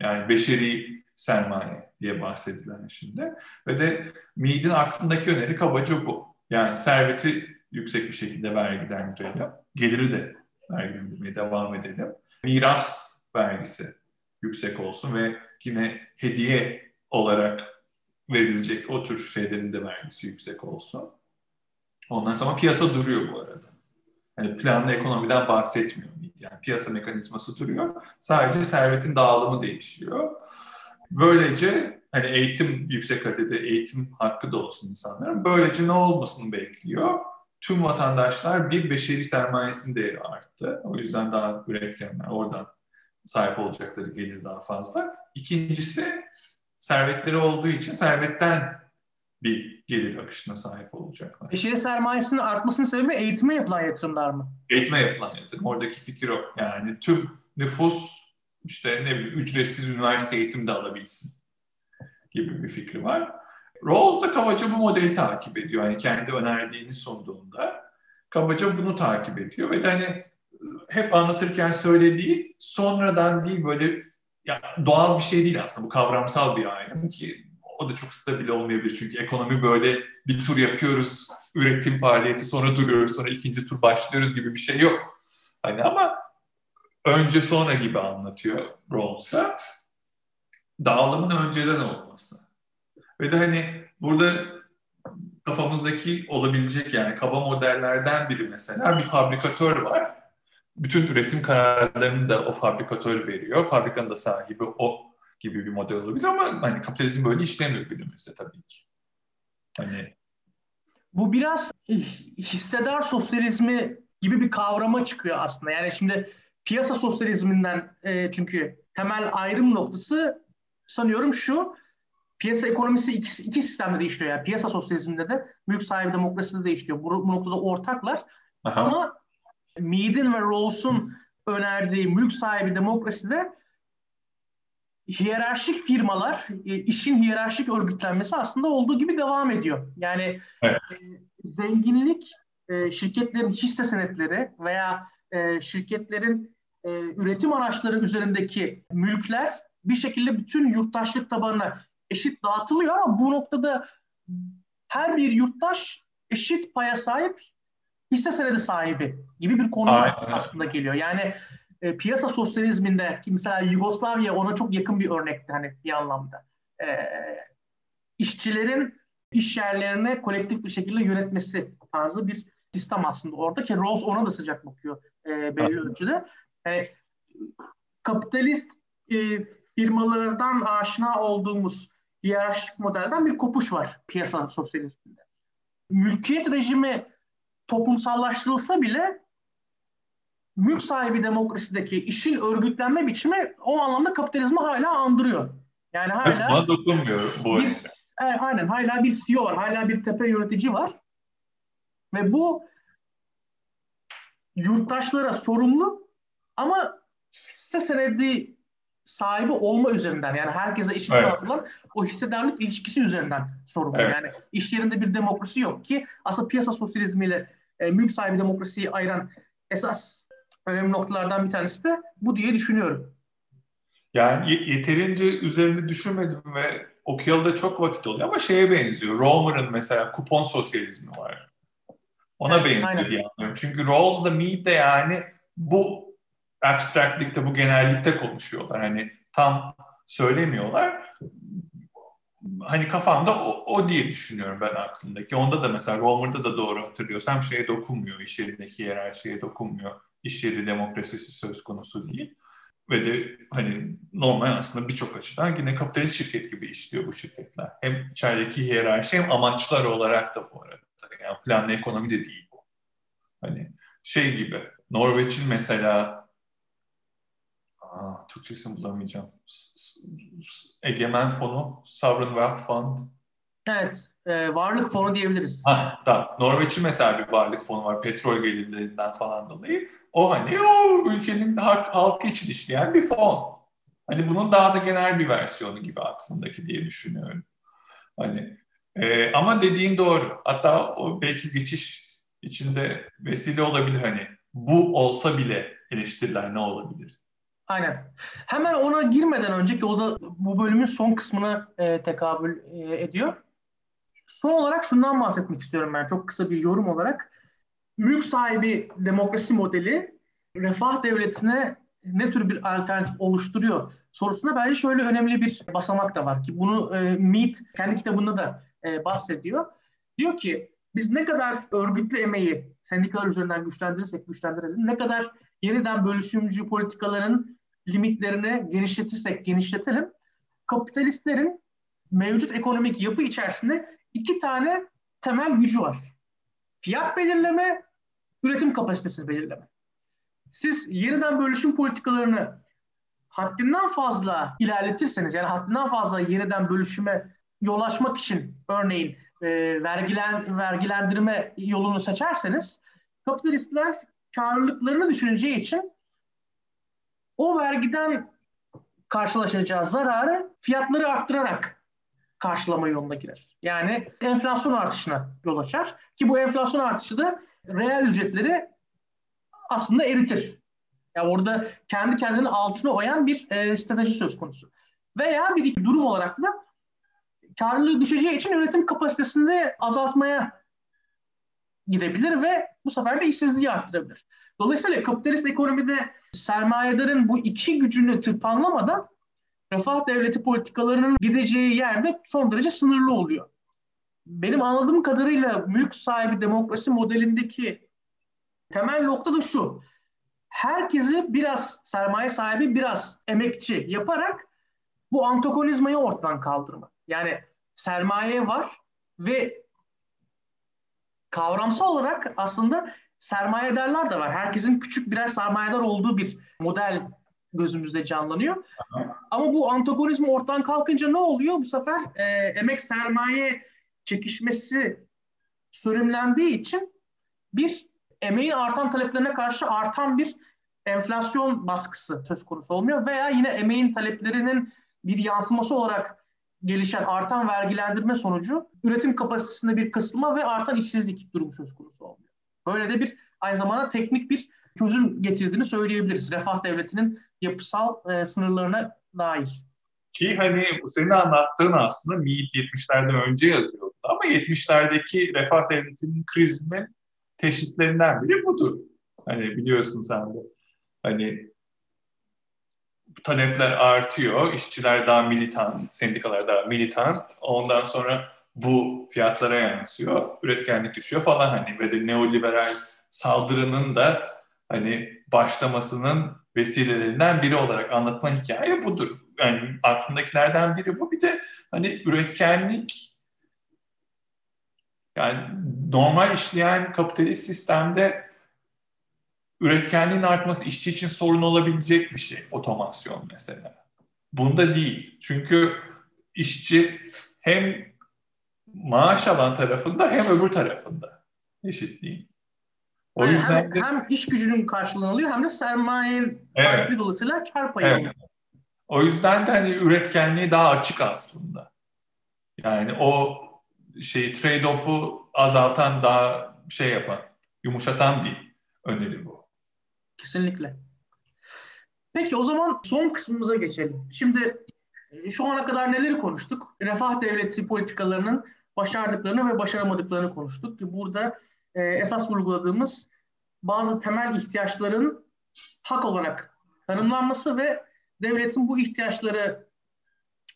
Yani beşeri sermaye diye bahsedilen şimdi. Ve de Mead'in aklındaki öneri kabaca bu. Yani serveti yüksek bir şekilde vergilendirelim. Geliri de vergilendirmeye devam edelim. Miras vergisi yüksek olsun ve yine hediye olarak verilecek o tür şeylerin de vergisi yüksek olsun. Ondan sonra piyasa duruyor bu arada. Yani planlı ekonomiden bahsetmiyor Yani piyasa mekanizması duruyor. Sadece servetin dağılımı değişiyor. Böylece hani eğitim yüksek kalitede eğitim hakkı da olsun insanların. Böylece ne olmasını bekliyor? Tüm vatandaşlar bir beşeri sermayesinin değeri arttı. O yüzden daha üretkenler oradan sahip olacakları gelir daha fazla. İkincisi servetleri olduğu için servetten bir gelir akışına sahip olacaklar. Beşeri sermayesinin artmasının sebebi eğitime yapılan yatırımlar mı? Eğitime yapılan yatırım. Oradaki fikir o. Yani tüm nüfus işte ne bileyim ücretsiz üniversite eğitimi de alabilsin gibi bir fikri var. Rawls da kabaca bu modeli takip ediyor. Yani kendi önerdiğini sunduğunda kabaca bunu takip ediyor ve de hani hep anlatırken söylediği sonradan değil böyle ya doğal bir şey değil aslında bu kavramsal bir ayrım ki o da çok stabil olmayabilir çünkü ekonomi böyle bir tur yapıyoruz üretim faaliyeti sonra duruyoruz sonra ikinci tur başlıyoruz gibi bir şey yok. Hani ama önce sonra gibi anlatıyor Rawls'a dağılımın önceden olması. Ve de hani burada kafamızdaki olabilecek yani kaba modellerden biri mesela bir fabrikatör var bütün üretim kararlarını da o fabrikatör veriyor. Fabrikanın da sahibi o gibi bir model olabilir ama hani kapitalizm böyle işlemiyor günümüzde tabii ki. Hani bu biraz hissedar sosyalizmi gibi bir kavrama çıkıyor aslında. Yani şimdi piyasa sosyalizminden e, çünkü temel ayrım noktası sanıyorum şu piyasa ekonomisi iki, iki sistemde de işliyor. Yani piyasa sosyalizminde de mülk sahibi demokraside de işliyor. Bu, bu noktada ortaklar. Aha. Ama Mead'in ve Rawls'un önerdiği mülk sahibi demokraside hiyerarşik firmalar, e, işin hiyerarşik örgütlenmesi aslında olduğu gibi devam ediyor. Yani evet. E, zenginlik e, şirketlerin hisse senetleri veya şirketlerin üretim araçları üzerindeki mülkler bir şekilde bütün yurttaşlık tabanına eşit dağıtılıyor ama bu noktada her bir yurttaş eşit paya sahip hisse senedi sahibi gibi bir konu Aynen. aslında geliyor. Yani e, piyasa sosyalizminde ki mesela Yugoslavya ona çok yakın bir örnekti hani bir anlamda. E, işçilerin iş yerlerine kolektif bir şekilde yönetmesi tarzı bir sistem aslında orada ki Rawls ona da sıcak bakıyor e, belli ölçüde. Yani, kapitalist e, firmalardan aşina olduğumuz hiyerarşik modelden bir kopuş var piyasa sosyalizminde. Mülkiyet rejimi toplumsallaştırılsa bile mülk sahibi demokrasideki işin örgütlenme biçimi o anlamda kapitalizmi hala andırıyor. Yani hala Bana dokunmuyor bu bir, e, aynen hala bir CEO var, hala bir tepe yönetici var. Ve bu yurttaşlara sorumlu ama hisse senedi sahibi olma üzerinden yani herkese eşit evet. dağıtılan o hissedarlık ilişkisi üzerinden sorumlu. Evet. Yani iş yerinde bir demokrasi yok ki aslında piyasa sosyalizmiyle e, mülk sahibi demokrasiyi ayıran esas önemli noktalardan bir tanesi de bu diye düşünüyorum. Yani yeterince üzerinde düşünmedim ve okuyalı da çok vakit oluyor ama şeye benziyor. Romer'ın mesela kupon sosyalizmi var. Ona evet, benziyor aynen. diye anlıyorum. Çünkü Rawls da Mead de yani bu abstractlikte, bu genellikte konuşuyorlar. Hani tam söylemiyorlar. Hani kafamda o, o diye düşünüyorum ben aklımdaki. Onda da mesela Romer'da da doğru hatırlıyorsam şeye dokunmuyor. İş yerindeki yer her şeye dokunmuyor. İş yeri demokrasisi söz konusu değil. Ve de hani normal aslında birçok açıdan yine kapitalist şirket gibi işliyor bu şirketler. Hem içerideki hiyerarşi hem amaçlar olarak da bu arada. Yani planlı ekonomi de değil bu. Hani şey gibi Norveç'in mesela aa, Türkçesini bulamayacağım. Egemen fonu, Sovereign Wealth Fund. Evet, e, varlık fonu diyebiliriz. Ha, tamam. Norveç'in mesela bir varlık fonu var petrol gelirlerinden falan dolayı. O hani o ülkenin halk, halkı için işleyen bir fon. Hani bunun daha da genel bir versiyonu gibi aklımdaki diye düşünüyorum. Hani e, ama dediğin doğru. Hatta o belki geçiş içinde vesile olabilir hani bu olsa bile eleştiriler ne olabilir? Aynen. Hemen ona girmeden önceki o da bu bölümün son kısmına e, tekabül e, ediyor. Son olarak şundan bahsetmek istiyorum ben çok kısa bir yorum olarak. Mülk sahibi demokrasi modeli refah devletine ne tür bir alternatif oluşturuyor sorusunda bence şöyle önemli bir basamak da var ki bunu e, Mead kendi kitabında da e, bahsediyor. Diyor ki biz ne kadar örgütlü emeği sendikalar üzerinden güçlendirirsek güçlendirelim, ne kadar yeniden bölüşümcü politikaların limitlerini genişletirsek genişletelim, kapitalistlerin mevcut ekonomik yapı içerisinde iki tane temel gücü var. Fiyat belirleme, üretim kapasitesi belirleme. Siz yeniden bölüşüm politikalarını haddinden fazla ilerletirseniz, yani haddinden fazla yeniden bölüşüme yol açmak için örneğin e, vergilen, vergilendirme yolunu seçerseniz kapitalistler karlılıklarını düşüneceği için o vergiden karşılaşacağı zararı fiyatları arttırarak karşılama yoluna girer. Yani enflasyon artışına yol açar ki bu enflasyon artışı da reel ücretleri aslında eritir. Yani orada kendi kendini altına oyan bir e, strateji söz konusu. Veya bir iki durum olarak da karlılığı düşeceği için üretim kapasitesini azaltmaya gidebilir ve bu sefer de işsizliği arttırabilir. Dolayısıyla kapitalist ekonomide sermayedarın bu iki gücünü tırpanlamadan refah devleti politikalarının gideceği yerde son derece sınırlı oluyor. Benim anladığım kadarıyla mülk sahibi demokrasi modelindeki temel nokta da şu. Herkesi biraz sermaye sahibi, biraz emekçi yaparak bu antagonizmayı ortadan kaldırma. Yani sermaye var ve kavramsal olarak aslında sermayedarlar da var. Herkesin küçük birer sermayedar olduğu bir model gözümüzde canlanıyor. Aha. Ama bu antagonizm ortadan kalkınca ne oluyor? Bu sefer e, emek sermaye çekişmesi sürümlendiği için bir emeğin artan taleplerine karşı artan bir enflasyon baskısı söz konusu olmuyor veya yine emeğin taleplerinin bir yansıması olarak gelişen artan vergilendirme sonucu üretim kapasitesinde bir kısılma ve artan işsizlik durumu söz konusu olmuyor. Böyle de bir aynı zamanda teknik bir çözüm getirdiğini söyleyebiliriz. Refah devletinin yapısal e, sınırlarına dair. Ki hani senin anlattığın aslında MİT 70'lerden önce yazıyordu. Ama 70'lerdeki refah devletinin krizinin teşhislerinden biri budur. Hani biliyorsun sen de. Hani talepler artıyor, işçiler daha militan, sendikalar daha militan. Ondan sonra bu fiyatlara yansıyor. Üretkenlik düşüyor falan hani ve de neoliberal saldırının da hani başlamasının vesilelerinden biri olarak anlatılan hikaye budur. Yani aklımdakilerden biri bu. Bir de hani üretkenlik yani normal işleyen kapitalist sistemde üretkenliğin artması işçi için sorun olabilecek bir şey. Otomasyon mesela. Bunda değil. Çünkü işçi hem maaş alan tarafında hem öbür tarafında eşitliğin. O yani yüzden hem, de... hem iş gücünün karşılığını alıyor hem de sermayenin evet. dolayısıyla kar payı evet. O yüzden de hani üretkenliği daha açık aslında. Yani o şey trade-off'u azaltan daha şey yapan, yumuşatan bir öneri bu. Kesinlikle. Peki o zaman son kısmımıza geçelim. Şimdi e, şu ana kadar neleri konuştuk? Refah devleti politikalarının başardıklarını ve başaramadıklarını konuştuk ki burada e, esas vurguladığımız bazı temel ihtiyaçların hak olarak tanımlanması ve devletin bu ihtiyaçları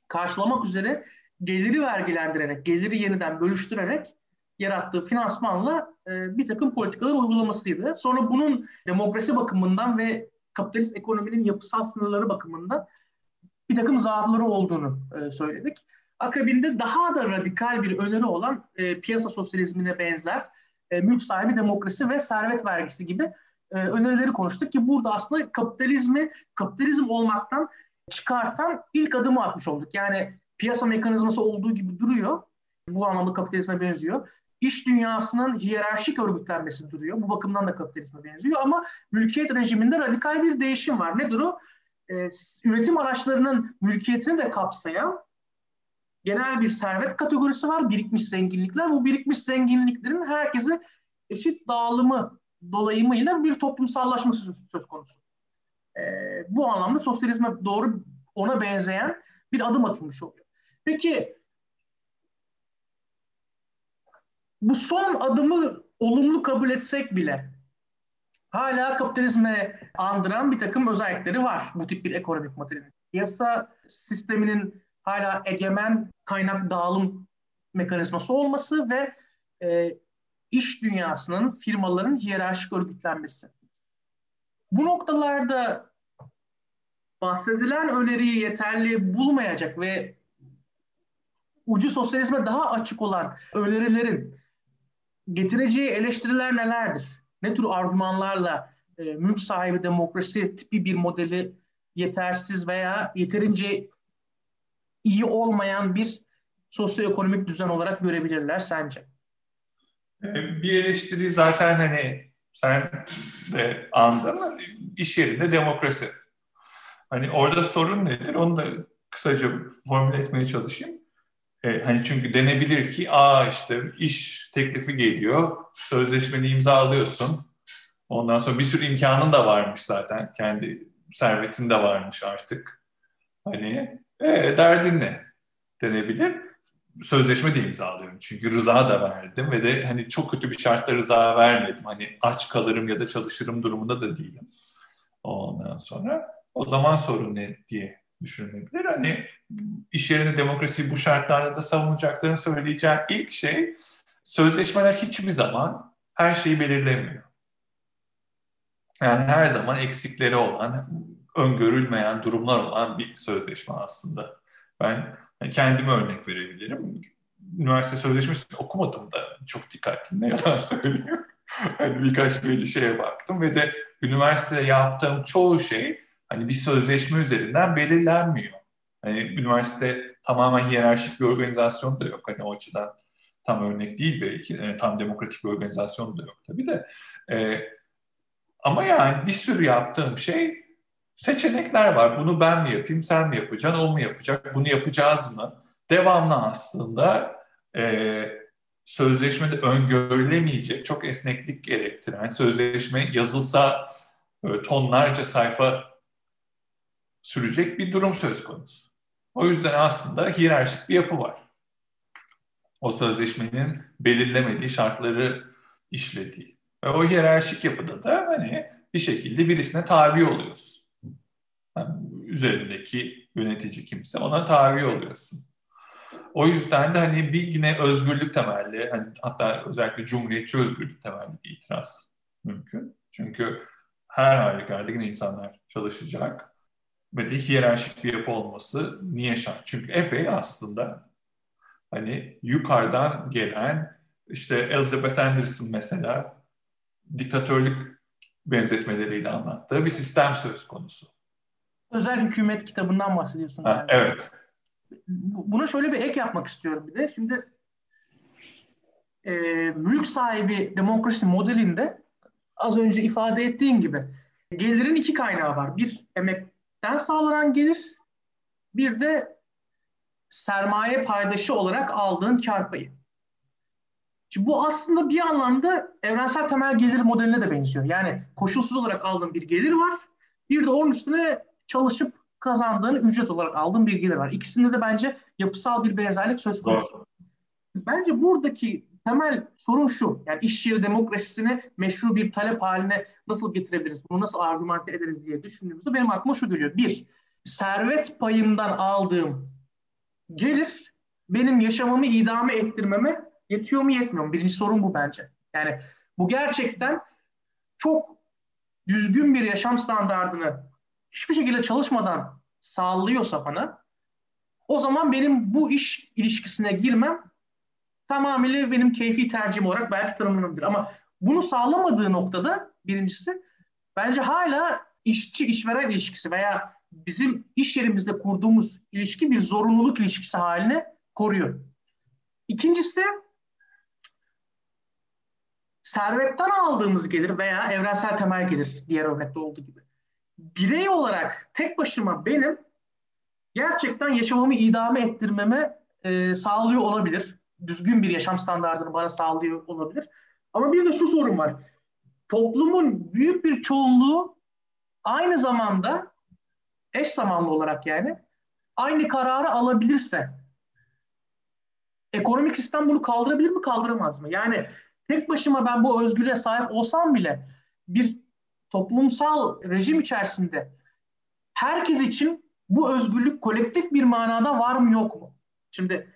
karşılamak üzere geliri vergilendirerek, geliri yeniden bölüştürerek yarattığı finansmanla e, bir takım politikalar uygulamasıydı. Sonra bunun demokrasi bakımından ve kapitalist ekonominin yapısal sınırları bakımından bir takım zaafları olduğunu e, söyledik. Akabinde daha da radikal bir öneri olan e, piyasa sosyalizmine benzer e, mülk sahibi demokrasi ve servet vergisi gibi e, önerileri konuştuk ki burada aslında kapitalizmi kapitalizm olmaktan çıkartan ilk adımı atmış olduk. Yani piyasa mekanizması olduğu gibi duruyor. Bu anlamda kapitalizme benziyor. İş dünyasının hiyerarşik örgütlenmesi duruyor. Bu bakımdan da kapitalizme benziyor ama mülkiyet rejiminde radikal bir değişim var. Nedir o? Ee, üretim araçlarının mülkiyetini de kapsayan genel bir servet kategorisi var. Birikmiş zenginlikler. Bu birikmiş zenginliklerin herkese eşit dağılımı dolayımıyla bir toplumsallaşması söz, konusu. Ee, bu anlamda sosyalizme doğru ona benzeyen bir adım atılmış oluyor. Peki bu son adımı olumlu kabul etsek bile hala kapitalizme andıran bir takım özellikleri var bu tip bir ekonomik materyalin. Piyasa sisteminin hala egemen kaynak dağılım mekanizması olması ve e, iş dünyasının, firmaların hiyerarşik örgütlenmesi. Bu noktalarda bahsedilen öneriyi yeterli bulmayacak ve ucu sosyalizme daha açık olan önerilerin getireceği eleştiriler nelerdir? Ne tür argümanlarla e, mülk sahibi demokrasi tipi bir modeli yetersiz veya yeterince iyi olmayan bir sosyoekonomik düzen olarak görebilirler sence? E, bir eleştiri zaten hani sen de andın iş yerinde demokrasi. Hani orada sorun nedir? Onu da kısaca formüle etmeye çalışayım. E, hani çünkü denebilir ki aa işte iş teklifi geliyor, sözleşmeni imzalıyorsun. Ondan sonra bir sürü imkanın da varmış zaten. Kendi servetin de varmış artık. Hani e, derdin ne? Denebilir. Sözleşme de imzalıyorum. Çünkü rıza da verdim ve de hani çok kötü bir şartla rıza vermedim. Hani aç kalırım ya da çalışırım durumunda da değilim. Ondan sonra o zaman sorun ne diye düşünülebilir. Hani iş yerinde demokrasiyi bu şartlarda da savunacaklarını söyleyeceğim ilk şey sözleşmeler hiçbir zaman her şeyi belirlemiyor. Yani her zaman eksikleri olan, öngörülmeyen durumlar olan bir sözleşme aslında. Ben kendime örnek verebilirim. Üniversite sözleşmesini okumadım da çok dikkatli ne yalan *laughs* söylüyorum. hani birkaç bir şeye baktım ve de üniversitede yaptığım çoğu şey hani bir sözleşme üzerinden belirlenmiyor. Hani üniversite tamamen hiyerarşik bir organizasyon da yok. Hani o açıdan tam örnek değil belki. Yani tam demokratik bir organizasyon da yok tabii de. Ee, ama yani bir sürü yaptığım şey seçenekler var. Bunu ben mi yapayım, sen mi yapacaksın, o mu yapacak, bunu yapacağız mı? Devamlı aslında e, sözleşmede öngörülemeyecek, çok esneklik gerektiren, sözleşme yazılsa e, tonlarca sayfa sürecek bir durum söz konusu. O yüzden aslında hiyerarşik bir yapı var. O sözleşmenin belirlemediği şartları işlediği. Ve o hiyerarşik yapıda da hani bir şekilde birisine tabi oluyorsun. Üzerindeki yönetici kimse ona tabi oluyorsun. o yüzden de hani bir yine özgürlük temelli, hani hatta özellikle cumhuriyetçi özgürlük temelli bir itiraz mümkün. Çünkü her halükarda yine insanlar çalışacak ve de hiyerarşik bir yapı olması niye şart? Çünkü epey aslında hani yukarıdan gelen işte Elizabeth Anderson mesela diktatörlük benzetmeleriyle anlattığı bir sistem söz konusu. Özel hükümet kitabından bahsediyorsun. Ha, yani. Evet. Buna şöyle bir ek yapmak istiyorum bir de. Şimdi e, mülk sahibi demokrasi modelinde az önce ifade ettiğin gibi gelirin iki kaynağı var. Bir emekten sağlanan gelir, bir de sermaye paydaşı olarak aldığın kar payı. Şimdi bu aslında bir anlamda evrensel temel gelir modeline de benziyor. Yani koşulsuz olarak aldığın bir gelir var. Bir de onun üstüne çalışıp kazandığın ücret olarak aldığın bir gelir var. İkisinde de bence yapısal bir benzerlik söz konusu. Bence buradaki temel sorun şu. Yani iş yeri demokrasisini meşru bir talep haline nasıl getirebiliriz? Bunu nasıl argümante ederiz diye düşündüğümüzde benim aklıma şu geliyor. Bir, servet payımdan aldığım gelir benim yaşamamı idame ettirmeme yetiyor mu yetmiyor mu? Birinci sorun bu bence. Yani bu gerçekten çok düzgün bir yaşam standartını hiçbir şekilde çalışmadan sağlıyorsa bana o zaman benim bu iş ilişkisine girmem tamamıyla benim keyfi tercihim olarak belki tanımlanabilir. Ama bunu sağlamadığı noktada birincisi bence hala işçi işveren ilişkisi veya bizim iş yerimizde kurduğumuz ilişki bir zorunluluk ilişkisi haline koruyor. İkincisi servetten aldığımız gelir veya evrensel temel gelir diğer örnekte olduğu gibi. Birey olarak tek başıma benim gerçekten yaşamamı idame ettirmeme e, sağlıyor olabilir. Düzgün bir yaşam standartını bana sağlıyor olabilir. Ama bir de şu sorun var. Toplumun büyük bir çoğunluğu aynı zamanda eş zamanlı olarak yani aynı kararı alabilirse ekonomik sistem bunu kaldırabilir mi kaldıramaz mı? Yani tek başıma ben bu özgürlüğe sahip olsam bile bir toplumsal rejim içerisinde herkes için bu özgürlük kolektif bir manada var mı yok mu? Şimdi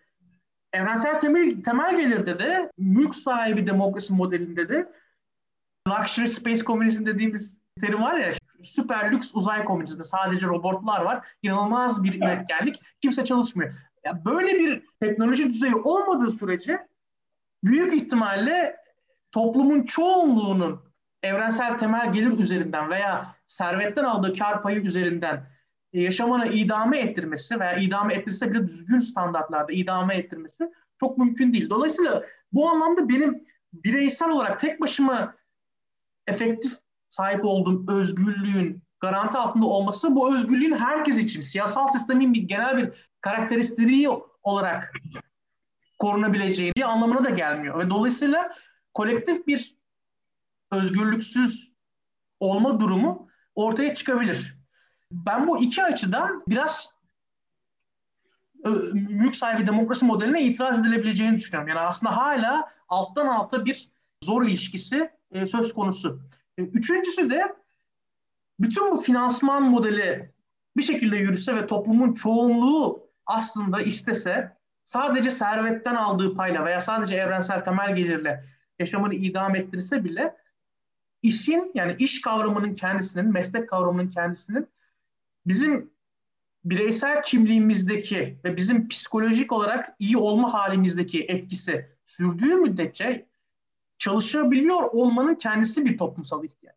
evrensel temel, temel gelirde de mülk sahibi demokrasi modelinde de luxury space komünizm dediğimiz terim var ya süper lüks uzay komünizmi sadece robotlar var. İnanılmaz bir üretkenlik. Kimse çalışmıyor. Ya böyle bir teknoloji düzeyi olmadığı sürece büyük ihtimalle toplumun çoğunluğunun evrensel temel gelir üzerinden veya servetten aldığı kar payı üzerinden e, yaşamını idame ettirmesi veya idame ettirse bile düzgün standartlarda idame ettirmesi çok mümkün değil. Dolayısıyla bu anlamda benim bireysel olarak tek başıma efektif sahip olduğum özgürlüğün garanti altında olması bu özgürlüğün herkes için siyasal sistemin bir genel bir karakteristiği olarak korunabileceği anlamına da gelmiyor. Ve dolayısıyla kolektif bir özgürlüksüz olma durumu ortaya çıkabilir. Ben bu iki açıdan biraz mülk sahibi demokrasi modeline itiraz edilebileceğini düşünüyorum. Yani aslında hala alttan alta bir zor ilişkisi e, söz konusu. E, üçüncüsü de bütün bu finansman modeli bir şekilde yürüse ve toplumun çoğunluğu aslında istese sadece servetten aldığı payla veya sadece evrensel temel gelirle yaşamını idam ettirirse bile işin yani iş kavramının kendisinin, meslek kavramının kendisinin bizim bireysel kimliğimizdeki ve bizim psikolojik olarak iyi olma halimizdeki etkisi sürdüğü müddetçe çalışabiliyor olmanın kendisi bir toplumsal ihtiyaç.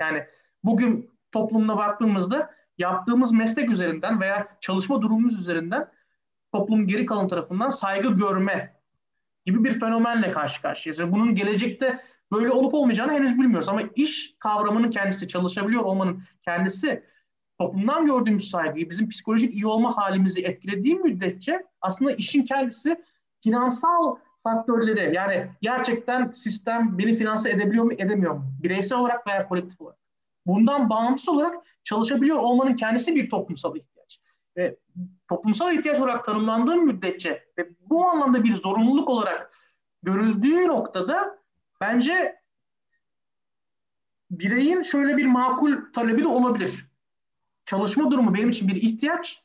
Yani bugün toplumuna baktığımızda yaptığımız meslek üzerinden veya çalışma durumumuz üzerinden toplumun geri kalan tarafından saygı görme gibi bir fenomenle karşı karşıyayız. Yani bunun gelecekte böyle olup olmayacağını henüz bilmiyoruz ama iş kavramının kendisi, çalışabiliyor olmanın kendisi toplumdan gördüğümüz saygıyı, bizim psikolojik iyi olma halimizi etkilediği müddetçe aslında işin kendisi finansal faktörleri yani gerçekten sistem beni finanse edebiliyor mu edemiyor mu? Bireysel olarak veya kolektif olarak. Bundan bağımsız olarak çalışabiliyor olmanın kendisi bir toplumsal ihtiyaç. Ve toplumsal ihtiyaç olarak tanımlandığı müddetçe ve bu anlamda bir zorunluluk olarak görüldüğü noktada bence bireyin şöyle bir makul talebi de olabilir. Çalışma durumu benim için bir ihtiyaç.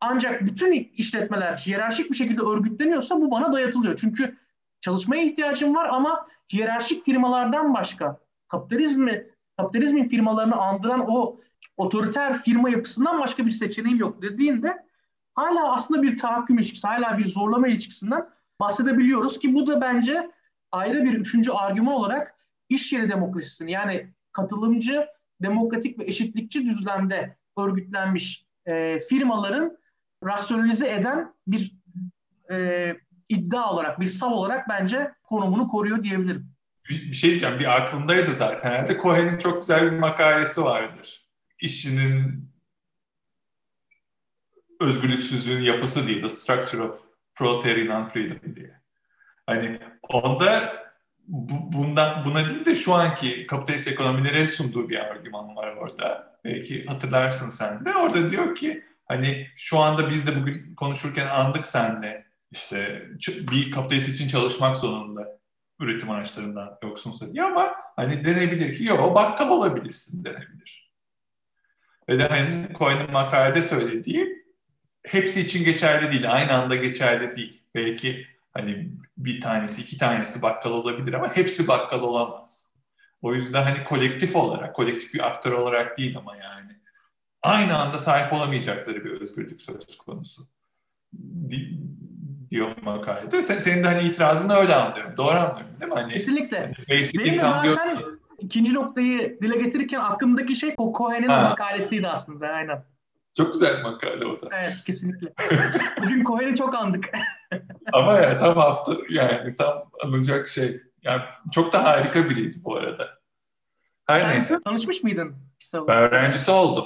Ancak bütün işletmeler hiyerarşik bir şekilde örgütleniyorsa bu bana dayatılıyor. Çünkü çalışmaya ihtiyacım var ama hiyerarşik firmalardan başka kapitalizmi kapitalizmin firmalarını andıran o otoriter firma yapısından başka bir seçeneğim yok dediğinde hala aslında bir tahakküm ilişkisi, hala bir zorlama ilişkisinden bahsedebiliyoruz ki bu da bence ayrı bir üçüncü argüman olarak iş yeri demokrasisini yani katılımcı, demokratik ve eşitlikçi düzlemde örgütlenmiş e, firmaların rasyonalize eden bir e, iddia olarak, bir sav olarak bence konumunu koruyor diyebilirim. Bir, bir şey diyeceğim, bir aklımdaydı zaten. Herhalde Cohen'in çok güzel bir makalesi vardır. İşçinin özgürlüksüzlüğün yapısı değil, The Structure of Proletarian Freedom diye. Hani onda bu, bundan, buna değil de şu anki kapitalist ekonomilere sunduğu bir argüman var orada. Belki hatırlarsın sen de. Orada diyor ki hani şu anda biz de bugün konuşurken andık senle işte bir kapitalist için çalışmak zorunda üretim araçlarından yoksunsa diye ama hani denebilir ki yok bakkal olabilirsin denebilir. Ve de hani Cohen'in makalede söylediği hepsi için geçerli değil, aynı anda geçerli değil. Belki hani bir tanesi, iki tanesi bakkal olabilir ama hepsi bakkal olamaz. O yüzden hani kolektif olarak, kolektif bir aktör olarak değil ama yani aynı anda sahip olamayacakları bir özgürlük söz konusu diyor makalede. Sen, senin de hani itirazını öyle anlıyorum. Doğru anlıyorum değil mi? Hani, Kesinlikle. Hani Benim de zaten ikinci noktayı dile getirirken aklımdaki şey o Cohen'in makalesiydi aslında. Aynen. Çok güzel bir makale o da. Evet kesinlikle. Bugün Cohen'i çok andık. *laughs* Ama ya tam hafta yani tam anılacak şey. Yani çok da harika biriydi bu arada. Her Sen neyse. Tanışmış mıydın? Ben öğrencisi oldum.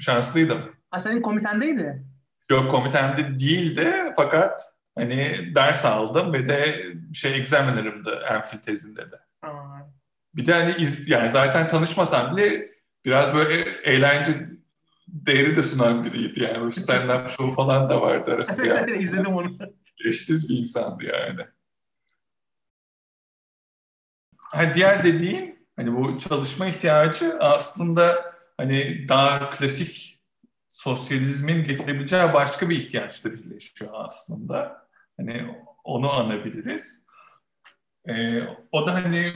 Şanslıydım. Ha senin komitendeydi. Yok komitemde değildi fakat hani ders aldım ve de şey examiner'ımdı Enfield tezinde de. Aa. Bir de hani iz, yani zaten tanışmasam bile biraz böyle eğlence değeri de sunan biriydi yani. Stand-up show falan da vardı arası *laughs* yani. İzledim onu. Eşsiz bir insandı yani. Ha, diğer dediğin hani bu çalışma ihtiyacı aslında hani daha klasik sosyalizmin getirebileceği başka bir ihtiyaçla birleşiyor aslında. Hani onu anabiliriz. Ee, o da hani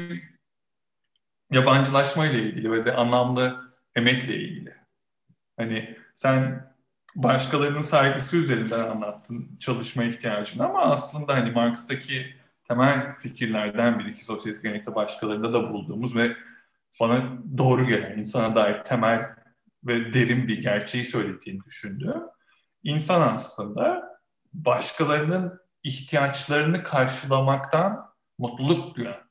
yabancılaşma ile ilgili ve de anlamlı emekle ilgili. Hani sen başkalarının saygısı üzerinden anlattın çalışma ihtiyacını ama aslında hani Marx'taki temel fikirlerden biri ki sosyalist gelenekte başkalarında da bulduğumuz ve bana doğru gelen, insana dair temel ve derin bir gerçeği söylediğini düşündüğüm insan aslında başkalarının ihtiyaçlarını karşılamaktan mutluluk duyan,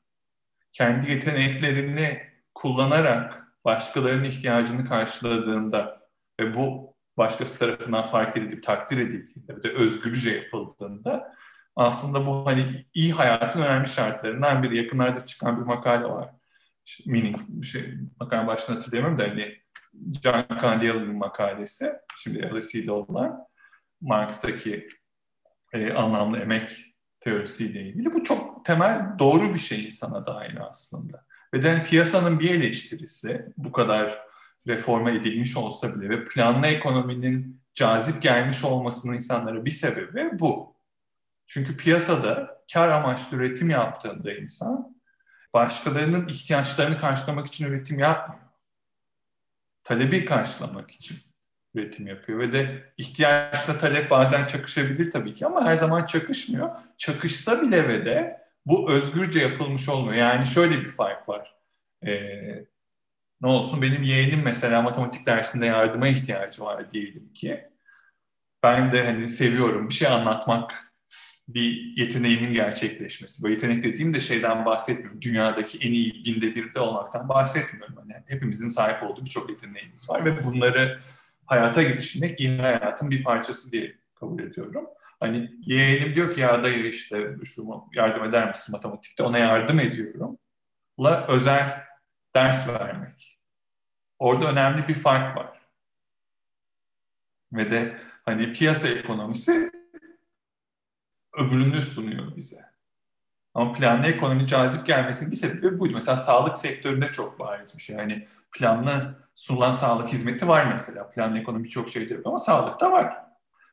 kendi yeteneklerini kullanarak başkalarının ihtiyacını karşıladığında ve bu başkası tarafından fark edilip takdir edildiğinde ve de özgürce yapıldığında aslında bu hani iyi hayatın önemli şartlarından biri. Yakınlarda çıkan bir makale var. Meaning şey makale başını hatırlayamam da hani John Candiela'nın makalesi. Şimdi LSE'de olan Marx'taki e, anlamlı emek teorisiyle ilgili. Bu çok temel doğru bir şey insana dair aslında. Ve de hani piyasanın bir eleştirisi bu kadar reforma edilmiş olsa bile ve planlı ekonominin cazip gelmiş olmasının insanlara bir sebebi bu. Çünkü piyasada kar amaçlı üretim yaptığında insan başkalarının ihtiyaçlarını karşılamak için üretim yapmıyor. Talebi karşılamak için üretim yapıyor ve de ihtiyaçla talep bazen çakışabilir tabii ki ama her zaman çakışmıyor. Çakışsa bile ve de bu özgürce yapılmış olmuyor. Yani şöyle bir fark var. Ee, ne olsun benim yeğenim mesela matematik dersinde yardıma ihtiyacı var diyelim ki. Ben de hani seviyorum bir şey anlatmak bir yeteneğimin gerçekleşmesi. Bu yetenek dediğim de şeyden bahsetmiyorum. Dünyadaki en iyi binde birde olmaktan bahsetmiyorum. Hani hepimizin sahip olduğu birçok yeteneğimiz var ve bunları hayata geçirmek iyi hayatın bir parçası diye kabul ediyorum. Hani yeğenim diyor ki ya dayı işte şu yardım eder misin matematikte? Ona yardım ediyorum. La özel ders vermek. Orada önemli bir fark var. Ve de hani piyasa ekonomisi öbürünü sunuyor bize. Ama planlı ekonomi cazip gelmesinin bir sebebi buydu. Mesela sağlık sektöründe çok bariz bir şey. Yani planlı sunulan sağlık hizmeti var mesela. Planlı ekonomi çok şey diyor ama sağlıkta var.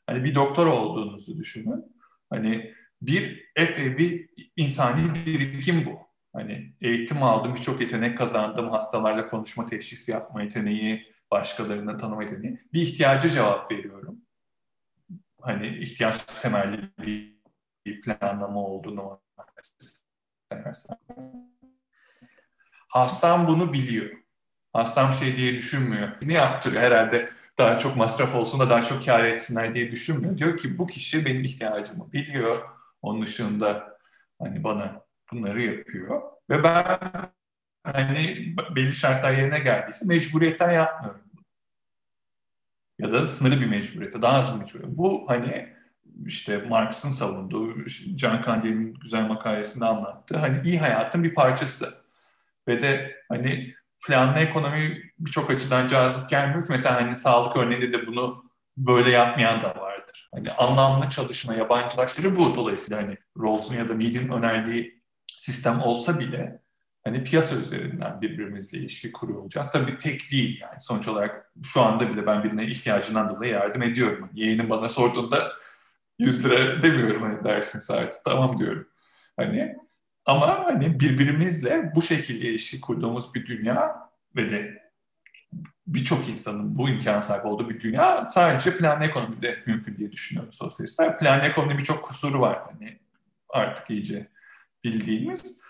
Hani bir doktor olduğunuzu düşünün. Hani bir epey bir insani birikim bu. Hani eğitim aldım, birçok yetenek kazandım, hastalarla konuşma, teşhis yapma yeteneği, başkalarını tanıma yeteneği. Bir ihtiyacı cevap veriyorum. Hani ihtiyaç temelli bir planlama olduğunu Hastam bunu biliyor. Hastam şey diye düşünmüyor. Ne yaptırıyor herhalde daha çok masraf olsun da daha çok kar etsinler diye düşünmüyor. Diyor ki bu kişi benim ihtiyacımı biliyor. Onun dışında hani bana bunları yapıyor. Ve ben hani belli şartlar yerine geldiyse mecburiyetten yapmıyorum. Ya da sınırlı bir mecburiyete, daha az bir mecburiyete. Bu hani işte Marx'ın savunduğu, Can Kandil'in güzel makalesinde anlattığı hani iyi hayatın bir parçası. Ve de hani planlı ekonomi birçok açıdan cazip gelmiyor ki. Mesela hani sağlık örneğinde de bunu böyle yapmayan da vardır. Hani anlamlı çalışma, yabancılaştırı bu. Dolayısıyla hani Rawls'un ya da Mead'in önerdiği sistem olsa bile hani piyasa üzerinden birbirimizle ilişki kuruyor olacağız. Tabii tek değil yani. Sonuç olarak şu anda bile ben birine ihtiyacından dolayı yardım ediyorum. Hani yeğenim bana sorduğunda 100 lira demiyorum hani dersin saati. Tamam diyorum. Hani ama hani birbirimizle bu şekilde ilişki kurduğumuz bir dünya ve de birçok insanın bu imkana sahip olduğu bir dünya sadece planlı ekonomide mümkün diye düşünüyorum sosyalistler. Planlı ekonomide birçok kusuru var hani artık iyice bildiğimiz.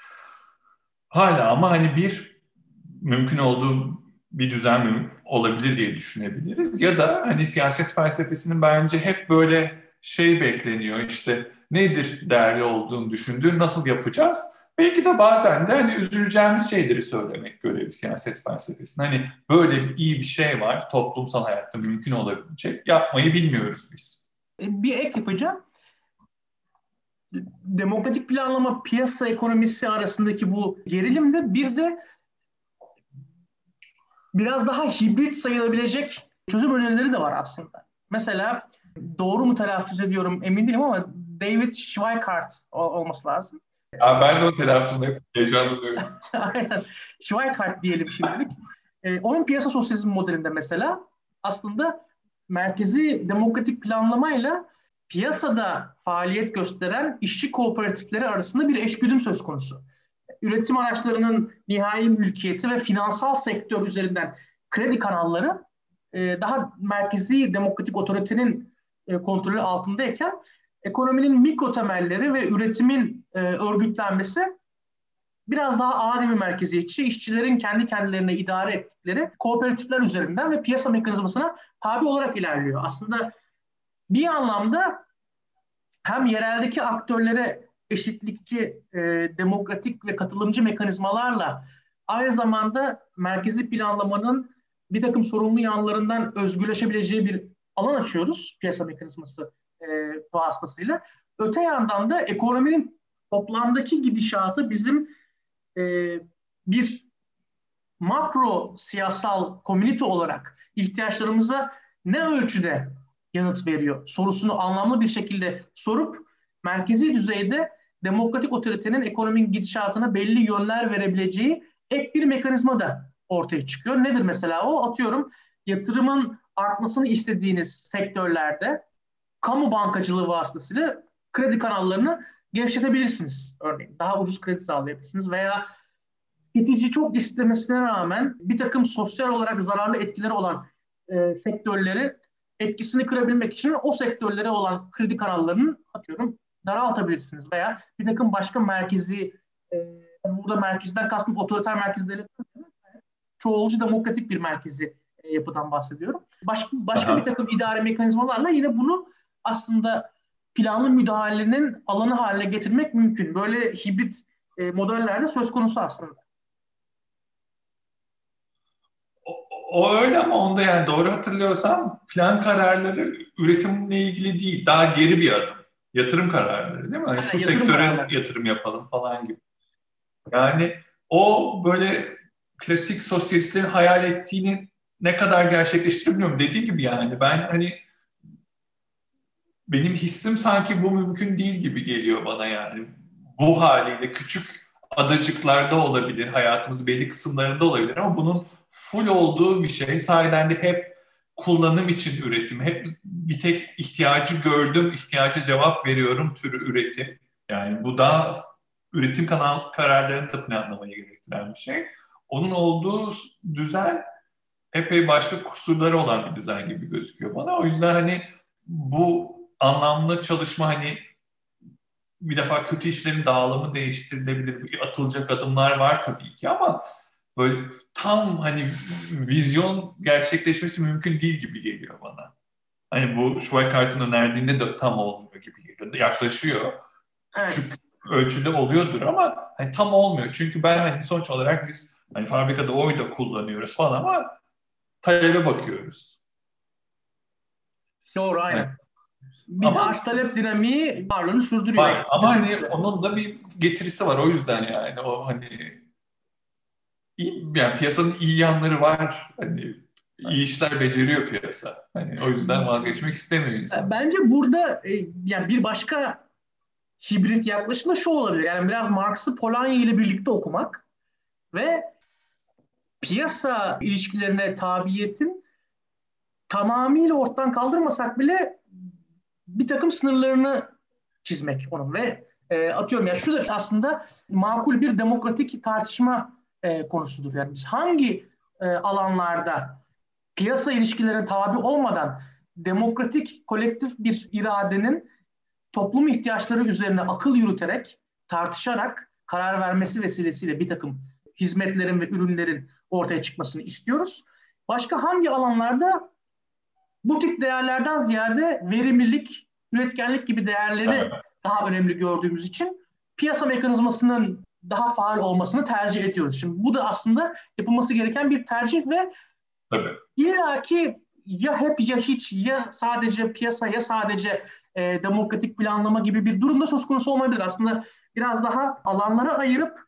Hala ama hani bir mümkün olduğu bir düzen olabilir diye düşünebiliriz. Ya da hani siyaset felsefesinin bence hep böyle şey bekleniyor işte nedir değerli olduğunu düşündüğün nasıl yapacağız? Belki de bazen de hani üzüleceğimiz şeyleri söylemek görevi siyaset felsefesinin. Hani böyle iyi bir şey var toplumsal hayatta mümkün olabilecek. Yapmayı bilmiyoruz biz. E, bir ek yapacağım. Demokratik planlama piyasa ekonomisi arasındaki bu gerilimde bir de biraz daha hibrit sayılabilecek çözüm önerileri de var aslında. Mesela doğru mu telaffuz ediyorum emin değilim ama David Schweikart olması lazım. Ya ben de o telaffuzunu hep heyecanlanıyorum. *laughs* Aynen. Schweikart diyelim şimdilik. E, onun piyasa sosyalizmi modelinde mesela aslında merkezi demokratik planlamayla piyasada faaliyet gösteren işçi kooperatifleri arasında bir eşgüdüm söz konusu. Üretim araçlarının nihai mülkiyeti ve finansal sektör üzerinden kredi kanalları e, daha merkezi demokratik otoritenin e, kontrolü altındayken ekonominin mikro temelleri ve üretimin e, örgütlenmesi biraz daha ademi merkeziyetçi, işçilerin kendi kendilerine idare ettikleri kooperatifler üzerinden ve piyasa mekanizmasına tabi olarak ilerliyor. Aslında bir anlamda hem yereldeki aktörlere eşitlikçi, e, demokratik ve katılımcı mekanizmalarla aynı zamanda merkezi planlamanın bir takım sorumlu yanlarından özgürleşebileceği bir alan açıyoruz piyasa mekanizması e, vasıtasıyla. Öte yandan da ekonominin toplamdaki gidişatı bizim e, bir makro siyasal komünite olarak ihtiyaçlarımıza ne ölçüde yanıt veriyor sorusunu anlamlı bir şekilde sorup merkezi düzeyde demokratik otoritenin ekonominin gidişatına belli yönler verebileceği ek bir mekanizma da ortaya çıkıyor. Nedir mesela o? Atıyorum yatırımın artmasını istediğiniz sektörlerde kamu bankacılığı vasıtasıyla kredi kanallarını genişletebilirsiniz örneğin. Daha ucuz kredi sağlayabilirsiniz veya tüketici çok istemesine rağmen bir takım sosyal olarak zararlı etkileri olan e, sektörleri etkisini kırabilmek için o sektörlere olan kredi kanallarının atıyorum daraltabilirsiniz veya bir takım başka merkezi e, burada merkezden kastım otoriter merkezleri çoğulcu demokratik bir merkezi e, yapıdan bahsediyorum. Başka, başka bir takım idare mekanizmalarla yine bunu aslında planlı müdahalenin alanı haline getirmek mümkün. Böyle hibrit e, modellerde söz konusu aslında. O, öyle ama onda yani doğru hatırlıyorsam plan kararları üretimle ilgili değil, daha geri bir adım. Yatırım kararları değil mi? Yani şu sektöre kararları. yatırım yapalım falan gibi. Yani o böyle klasik sosyalistlerin hayal ettiğini ne kadar gerçekleştirebiliyorum. Dediğim gibi yani ben hani benim hissim sanki bu mümkün değil gibi geliyor bana yani. Bu haliyle küçük adacıklarda olabilir, hayatımızın belli kısımlarında olabilir ama bunun full olduğu bir şey. Sahiden de hep kullanım için üretim. Hep bir tek ihtiyacı gördüm, ihtiyaca cevap veriyorum türü üretim. Yani bu da üretim kanal kararlarını da planlamayı gerektiren bir şey. Onun olduğu düzen epey başka kusurları olan bir düzen gibi gözüküyor bana. O yüzden hani bu anlamlı çalışma hani bir defa kötü işlerin dağılımı değiştirilebilir. Atılacak adımlar var tabii ki ama böyle tam hani vizyon gerçekleşmesi mümkün değil gibi geliyor bana. Hani bu Schweikart'ın önerdiğinde de tam olmuyor gibi geliyor. Yaklaşıyor. Evet. Küçük ölçüde oluyordur ama hani tam olmuyor. Çünkü ben hani sonuç olarak biz hani fabrikada oy da kullanıyoruz falan ama talebe bakıyoruz. Doğru aynen. Yani, bir ama, arz talep dinamiği varlığını sürdürüyor. Var, ama hani onun da bir getirisi var o yüzden yani o hani iyi, yani piyasanın iyi yanları var. Hani iyi işler beceriyor piyasa. Hani o yüzden vazgeçmek istemiyor insan. Bence burada e, yani bir başka hibrit yaklaşım da şu olabilir. Yani biraz Marx'ı Polanyi ile birlikte okumak ve piyasa ilişkilerine tabiyetin tamamıyla ortadan kaldırmasak bile bir takım sınırlarını çizmek onun ve e, atıyorum ya şu da aslında makul bir demokratik tartışma e, konusudur. Yani biz hangi e, alanlarda piyasa ilişkilerine tabi olmadan demokratik kolektif bir iradenin toplum ihtiyaçları üzerine akıl yürüterek, tartışarak karar vermesi vesilesiyle bir takım hizmetlerin ve ürünlerin ortaya çıkmasını istiyoruz. Başka hangi alanlarda bu tip değerlerden ziyade verimlilik, üretkenlik gibi değerleri *laughs* daha önemli gördüğümüz için piyasa mekanizmasının daha faal olmasını tercih ediyoruz. Şimdi bu da aslında yapılması gereken bir tercih ve Tabii. illaki ya hep ya hiç ya sadece piyasa ya sadece e, demokratik planlama gibi bir durumda söz konusu olmayabilir. Aslında biraz daha alanlara ayırıp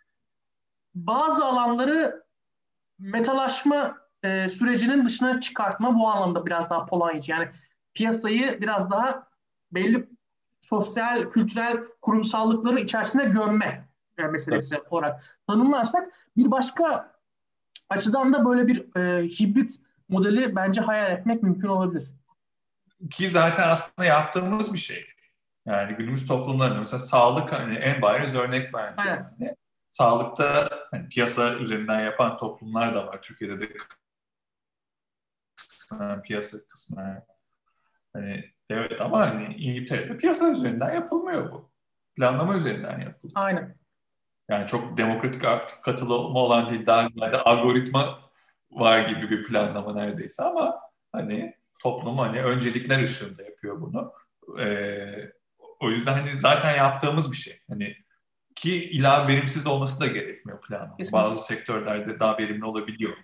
bazı alanları metalaşma e, sürecinin dışına çıkartma bu anlamda biraz daha polaycı. Yani piyasayı biraz daha belli sosyal, kültürel kurumsallıkları içerisine gömme e, meselesi evet. olarak tanımlarsak bir başka açıdan da böyle bir e, hibrit modeli bence hayal etmek mümkün olabilir. Ki zaten aslında yaptığımız bir şey. Yani günümüz toplumlarında mesela sağlık hani en bariz örnek bence. Evet. Yani sağlıkta hani piyasa üzerinden yapan toplumlar da var. Türkiye'de de kısmen piyasa kısmen hani devlet ama hani İngiltere'de piyasa üzerinden yapılmıyor bu. Planlama üzerinden yapılıyor. Aynen. Yani çok demokratik aktif katılımı olan değil daha ziyade algoritma var gibi bir planlama neredeyse ama hani toplum hani öncelikler ışığında yapıyor bunu. Ee, o yüzden hani zaten yaptığımız bir şey. Hani ki ilave verimsiz olması da gerekmiyor planlama. Kesinlikle. Bazı sektörlerde daha verimli olabiliyor.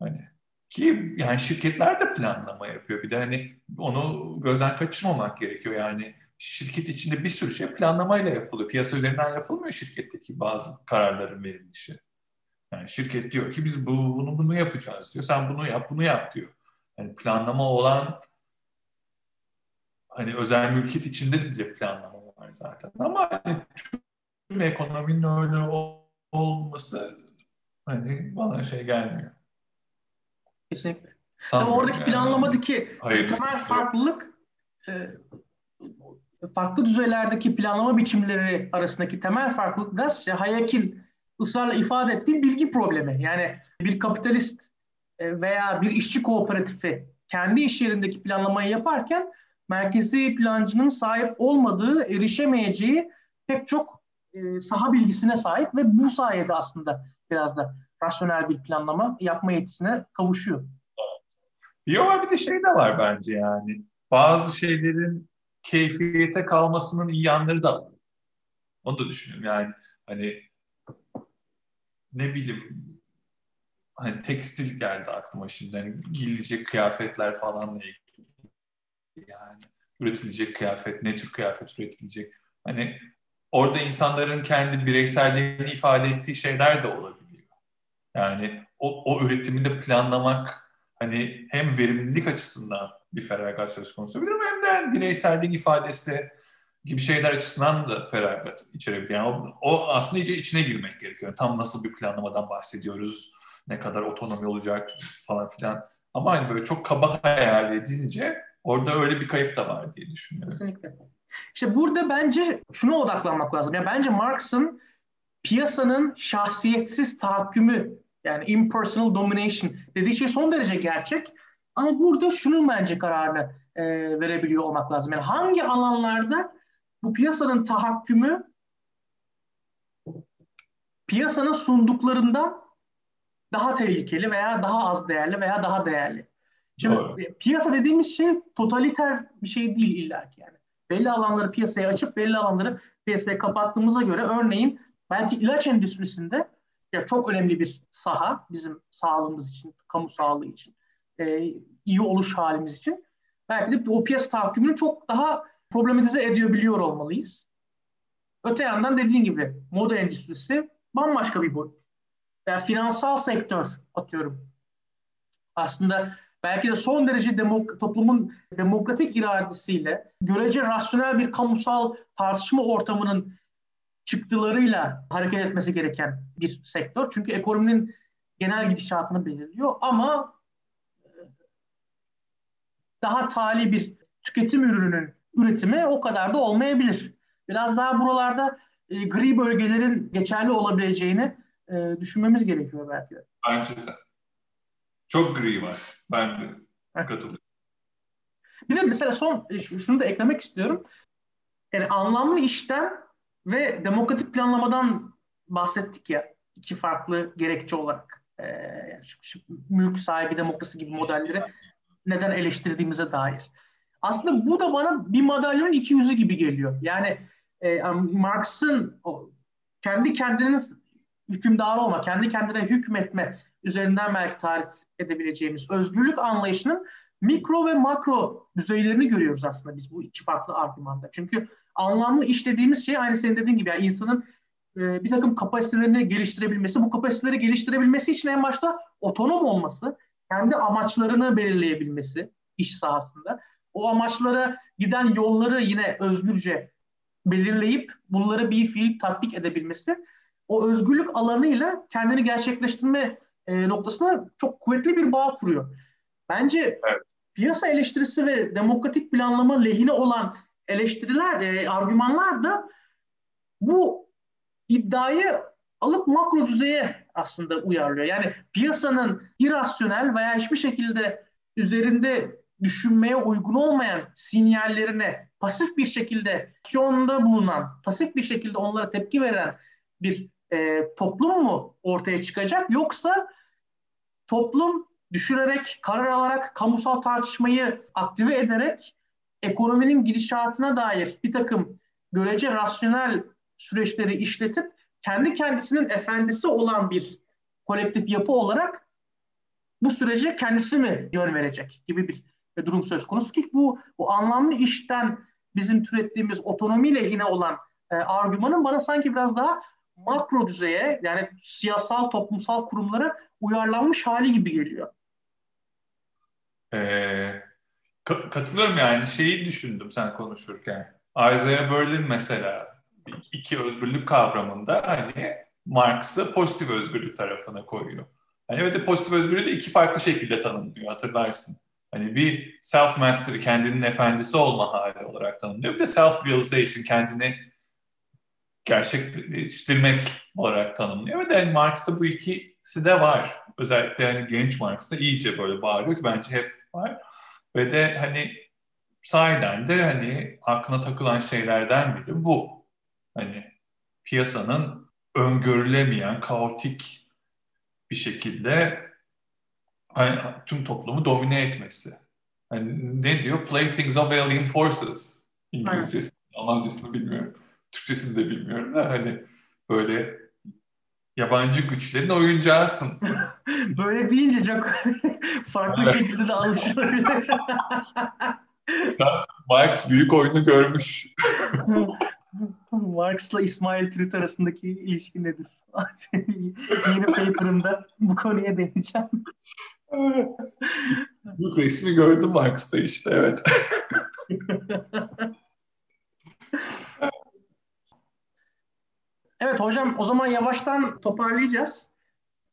Hani ki yani şirketler de planlama yapıyor. Bir de hani onu gözden kaçırmamak gerekiyor. Yani şirket içinde bir sürü şey planlamayla yapılıyor. Piyasa üzerinden yapılmıyor şirketteki bazı kararların verilişi. Yani şirket diyor ki biz bu, bunu bunu yapacağız diyor. Sen bunu yap, bunu yap diyor. Yani planlama olan hani özel mülkiyet içinde de bile planlama var zaten. Ama hani tüm ekonominin öyle olması hani bana şey gelmiyor. Kesinlikle. Ama oradaki yani. planlamadaki Hayır, temel farklılık e, farklı düzeylerdeki planlama biçimleri arasındaki temel farklılık da işte Hayek'in ısrarla ifade ettiği bilgi problemi. Yani bir kapitalist e, veya bir işçi kooperatifi kendi iş yerindeki planlamayı yaparken merkezi plancının sahip olmadığı, erişemeyeceği pek çok e, saha bilgisine sahip ve bu sayede aslında biraz da rasyonel bir planlama yapma yetisine kavuşuyor. Yok bir de şey de var bence yani. Bazı şeylerin keyfiyete kalmasının iyi yanları da var. Onu da düşünüyorum yani. Hani ne bileyim hani tekstil geldi aklıma şimdi. Hani giyilecek kıyafetler falanla ilgili. Yani üretilecek kıyafet, ne tür kıyafet üretilecek. Hani orada insanların kendi bireyselliğini ifade ettiği şeyler de olabiliyor. Yani o, o üretimi de planlamak hani hem verimlilik açısından bir feragat söz konusu olabilir ama hem de bireyselliğin ifadesi gibi şeyler açısından da feragat içerebilir. Yani o, o aslında iyice içine girmek gerekiyor. Tam nasıl bir planlamadan bahsediyoruz, ne kadar otonomi olacak falan filan. Ama hani böyle çok kaba hayal edince orada öyle bir kayıp da var diye düşünüyorum. Kesinlikle. İşte burada bence şuna odaklanmak lazım. Yani bence Marx'ın piyasanın şahsiyetsiz tahakkümü yani impersonal domination dediği şey son derece gerçek. Ama burada şunun bence kararını e, verebiliyor olmak lazım. Yani hangi alanlarda bu piyasanın tahakkümü piyasanın sunduklarından daha tehlikeli veya daha az değerli veya daha değerli. Şimdi Doğru. piyasa dediğimiz şey totaliter bir şey değil illaki yani. Belli alanları piyasaya açıp belli alanları piyasaya kapattığımıza göre örneğin belki ilaç endüstrisinde ya çok önemli bir saha bizim sağlığımız için, kamu sağlığı için, e, iyi oluş halimiz için. Belki de o piyasa tahakkümünü çok daha problematize ediyor biliyor olmalıyız. Öte yandan dediğin gibi moda endüstrisi bambaşka bir boyut. Yani finansal sektör atıyorum. Aslında belki de son derece demok toplumun demokratik iradesiyle görece rasyonel bir kamusal tartışma ortamının çıktılarıyla hareket etmesi gereken bir sektör. Çünkü ekonominin genel gidişatını belirliyor ama e, daha tali bir tüketim ürününün üretimi o kadar da olmayabilir. Biraz daha buralarda e, gri bölgelerin geçerli olabileceğini e, düşünmemiz gerekiyor belki. Bence de. Çok gri var. Ben de katılıyorum. Bir de mesela son e, şunu da eklemek istiyorum. Yani anlamlı işten ve demokratik planlamadan bahsettik ya iki farklı gerekçe olarak. Yani şu, şu mülk sahibi demokrasi gibi modelleri neden eleştirdiğimize dair. Aslında bu da bana bir madalyonun iki yüzü gibi geliyor. Yani e, Marx'ın kendi kendinin hükümdarı olma, kendi kendine hükmetme üzerinden belki tarif edebileceğimiz özgürlük anlayışının mikro ve makro düzeylerini görüyoruz aslında biz bu iki farklı argümanda. Çünkü anlamlı iş dediğimiz şey aynı senin dediğin gibi yani insanın e, bir takım kapasitelerini geliştirebilmesi, bu kapasiteleri geliştirebilmesi için en başta otonom olması, kendi amaçlarını belirleyebilmesi iş sahasında. O amaçlara giden yolları yine özgürce belirleyip bunları bir fiil tatbik edebilmesi o özgürlük alanıyla kendini gerçekleştirme e, noktasına çok kuvvetli bir bağ kuruyor. Bence evet. piyasa eleştirisi ve demokratik planlama lehine olan eleştiriler, e, argümanlar da bu iddiayı alıp makro düzeye aslında uyarlıyor. Yani piyasanın irasyonel veya hiçbir şekilde üzerinde düşünmeye uygun olmayan sinyallerine pasif bir şekilde aksiyonda bulunan, pasif bir şekilde onlara tepki veren bir e, toplum mu ortaya çıkacak yoksa toplum düşürerek, karar alarak, kamusal tartışmayı aktive ederek ekonominin gidişatına dair bir takım görece rasyonel süreçleri işletip kendi kendisinin efendisi olan bir kolektif yapı olarak bu sürece kendisi mi yön verecek gibi bir durum söz konusu ki bu, bu anlamlı işten bizim türettiğimiz otonomiyle yine olan e, argümanın bana sanki biraz daha makro düzeye yani siyasal toplumsal kurumlara uyarlanmış hali gibi geliyor. Ee, ka- katılıyorum yani şeyi düşündüm sen konuşurken. Isaiah Berlin mesela iki özgürlük kavramında hani Marx'ı pozitif özgürlük tarafına koyuyor. Hani evet pozitif özgürlüğü de iki farklı şekilde tanımlıyor hatırlarsın. Hani bir self mastery kendinin efendisi olma hali olarak tanımlıyor. Bir de self realization kendini gerçekleştirmek olarak tanımlıyor. Ve de yani Marx'ta bu ikisi de var. Özellikle hani genç Marx'ta iyice böyle bağırıyor ki bence hep var. Ve de hani sahiden de hani aklına takılan şeylerden biri bu. Hani piyasanın öngörülemeyen, kaotik bir şekilde hani tüm toplumu domine etmesi. Hani ne diyor? Playthings of alien forces. İngilizcesi, Almancasını bilmiyorum. Türkçesini de bilmiyorum da hani böyle yabancı güçlerin oyuncağısın. *laughs* böyle deyince çok *laughs* farklı evet. şekilde de alışılabilir. *laughs* Marx büyük oyunu görmüş. Marx'la İsmail Türüt arasındaki ilişki nedir? Yeni paper'ımda bu konuya değineceğim. Bu resmi gördüm Marx'ta işte evet. Evet hocam o zaman yavaştan toparlayacağız.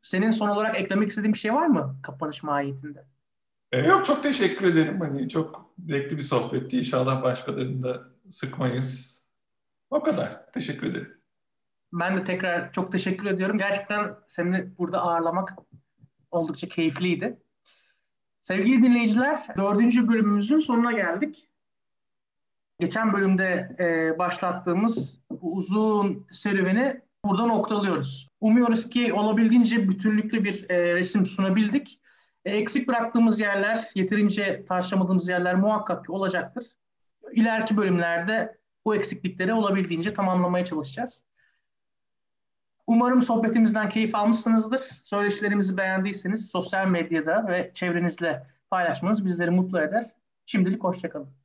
Senin son olarak eklemek istediğin bir şey var mı kapanış mahiyetinde? E, yok çok teşekkür ederim. Hani çok zevkli bir sohbetti. İnşallah başkalarını da sıkmayız. O kadar. Teşekkür ederim. Ben de tekrar çok teşekkür ediyorum. Gerçekten seni burada ağırlamak oldukça keyifliydi. Sevgili dinleyiciler, dördüncü bölümümüzün sonuna geldik. Geçen bölümde e, başlattığımız bu uzun serüveni burada noktalıyoruz. Umuyoruz ki olabildiğince bütünlüklü bir e, resim sunabildik. E, eksik bıraktığımız yerler, yeterince tartışamadığımız yerler muhakkak ki olacaktır. İleriki bölümlerde bu eksiklikleri olabildiğince tamamlamaya çalışacağız. Umarım sohbetimizden keyif almışsınızdır. Söyleşilerimizi beğendiyseniz sosyal medyada ve çevrenizle paylaşmanız bizleri mutlu eder. Şimdilik hoşçakalın.